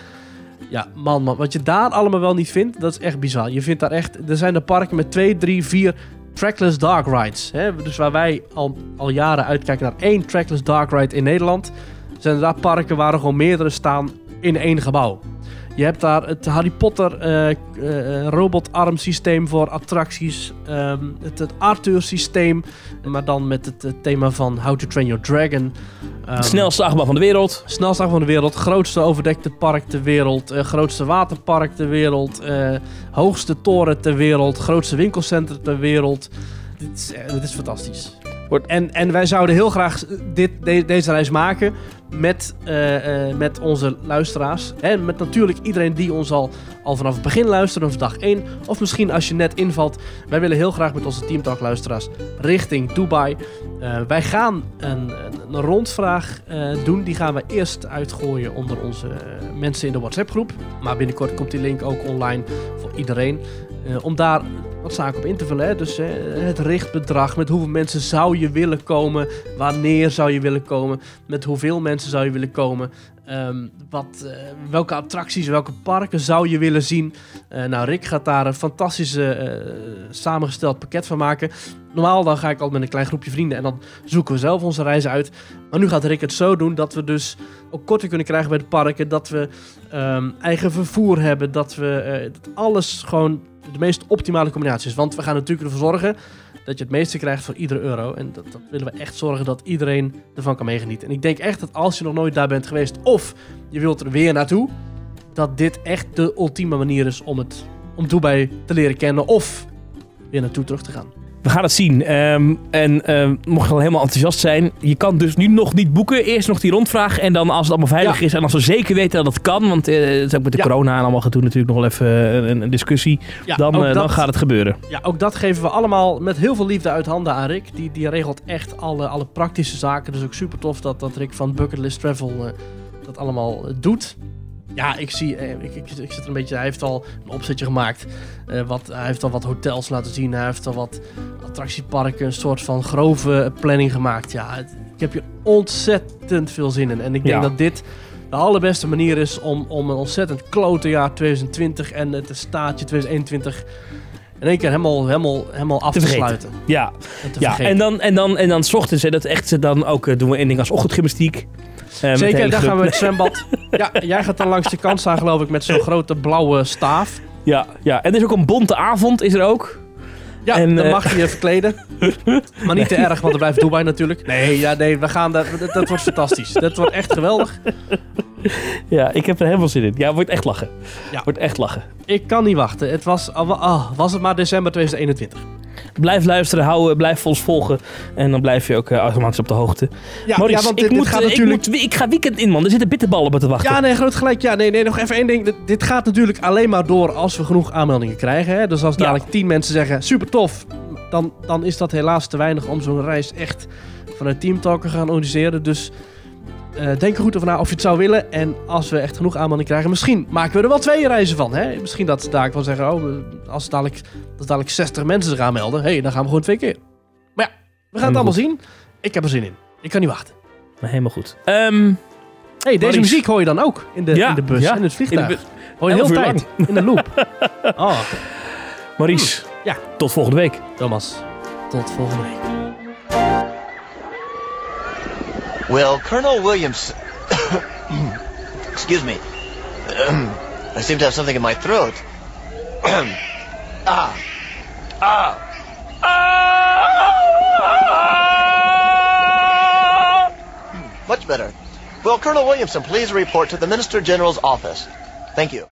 Ja, man, man. Wat je daar allemaal wel niet vindt, dat is echt bizar. Je vindt daar echt... Er zijn er parken met twee, drie, vier trackless dark rides. Hè? Dus waar wij al, al jaren uitkijken naar één trackless dark ride in Nederland... zijn er daar parken waar er gewoon meerdere staan in één gebouw. Je hebt daar het Harry Potter eh, robotarm systeem voor attracties. ehm, het, het Arthur systeem. Maar dan met het, thema van How to Train Your Dragon. Ehm, snelste achtbaan van de wereld. Snelste achtbaan van de wereld. Grootste overdekte park ter wereld. grootste waterpark ter wereld. hoogste toren ter wereld. Grootste winkelcentrum ter wereld. Dit is, dit is fantastisch. En, en wij zouden heel graag dit, de- deze reis maken met, eh, eh, met onze luisteraars. En met natuurlijk iedereen die ons al, al vanaf het begin luistert, of dag 1. Of misschien als je net invalt. Wij willen heel graag met onze Teamtalk luisteraars richting Dubai. Eh, wij gaan een, een, rondvraag doen. Die gaan we eerst uitgooien onder onze mensen in de WhatsApp groep. Maar binnenkort komt die link ook online voor iedereen. Om daar wat zaken op in te vullen. Hè? Dus het richtbedrag, met hoeveel mensen zou je willen komen, wanneer zou je willen komen, met hoeveel mensen zou je willen komen, ehm, wat, eh, welke attracties, welke parken zou je willen zien. Eh, nou, Rick gaat daar een fantastische eh, samengesteld pakket van maken. Normaal dan ga ik al met een klein groepje vrienden en dan zoeken we zelf onze reizen uit. Maar nu gaat Rick het zo doen dat we dus ook korting kunnen krijgen bij de parken, dat we ehm, eigen vervoer hebben, dat we alles gewoon de meest optimale combinatie is. Want we gaan natuurlijk ervoor zorgen dat je het meeste krijgt voor iedere euro. En dat, dat willen we echt zorgen dat iedereen ervan kan meegenieten. En ik denk echt dat als je nog nooit daar bent geweest of je wilt er weer naartoe, dat dit echt de ultieme manier is om, het, om Dubai te leren kennen of weer naartoe terug te gaan. We gaan het zien. Ehm, en ehm, mocht je al helemaal enthousiast zijn, je kan dus nu nog niet boeken. Eerst nog die rondvraag. En dan als het allemaal veilig Ja. is en als we zeker weten dat het kan. Want eh, het is ook met de Ja. corona en allemaal gedoe natuurlijk nog wel even eh, een, een discussie. Ja, dan, eh, dan gaat het gebeuren. Ja, ook dat geven we allemaal met heel veel liefde uit handen aan Rick. Die, die regelt echt alle, alle praktische zaken. Dus ook super tof dat, dat Rick van Bucketlist Travel dat allemaal doet. Ja, ik zie, eh, ik, ik, ik zit een beetje, hij heeft al een opzetje gemaakt. Eh, wat, hij heeft al wat hotels laten zien. Hij heeft al wat attractieparken, een soort van grove planning gemaakt. Ja, het- ik heb hier ontzettend veel zin in. En ik denk Ja. dat dit de allerbeste manier is om, om een ontzettend klote jaar 2020 en het staatje 2021 in één keer helemaal, helemaal, helemaal af Te sluiten. Ja, En ja. vergeten. En, dan, en, dan, en dan 's ochtends, hè, dat echt, ze dan ook eh, doen we een ding als ochtendgymnastiek. Eh, Zeker, daar gaan we met het zwembad. ja, jij gaat dan langs de kant staan, geloof ik, met zo'n grote blauwe staaf. Ja, ja, en er is ook een bonte avond, is er ook. Ja, En, dan eh, mag je je verkleden. maar niet te erg, want er blijft Dubai natuurlijk. Nee, ja, nee, we gaan daar, dat, dat wordt fantastisch. Dat wordt echt geweldig. Ja, ik heb er helemaal zin in. Ja, wordt echt lachen. Ja. Wordt echt lachen. Ik kan niet wachten. Het was, wa- ah, was het maar december 2021. Blijf luisteren, hou, eh, blijf ons volgen. En dan blijf je ook eh, automatisch op de hoogte. Ja, Maurice, ja want ik, dit, dit moet, gaat eh, natuurlijk... ik, moet, ik ga weekend in, man. Er zitten bitterballen op te wachten. Ja, nee, groot gelijk. Ja, nee, nee, nog even één ding. Dit, dit gaat natuurlijk alleen maar door als we genoeg aanmeldingen krijgen. Hè? Dus als Ja. dadelijk tien mensen zeggen, super tof, dan, dan is dat helaas te weinig om zo'n reis echt vanuit Teamtalk te gaan organiseren. Dus eh, denk er goed over na of je het zou willen. En als we echt genoeg aanmelding krijgen, misschien maken we er wel twee reizen van. Hè? Misschien dat daar ik wel zeggen, oh, als dadelijk, dadelijk 60 mensen zich aanmelden, hey, dan gaan we gewoon twee keer. Maar ja, we gaan het allemaal zien. Ik heb er zin in. Ik kan niet wachten. Maar helemaal goed. Ehm, hey, deze muziek hoor je dan ook in de, Ja, in de bus, ja, in het vliegtuig. in de Hoor je heel tijd in de loop. Oh, Maurice, Ja. tot volgende week. Thomas, tot volgende week. Will Colonel Williams. Excuse me. I seem to have something in my throat. ah. Ah. Ah. Much better. Will Colonel Williamson please report to the Minister General's office? Thank you.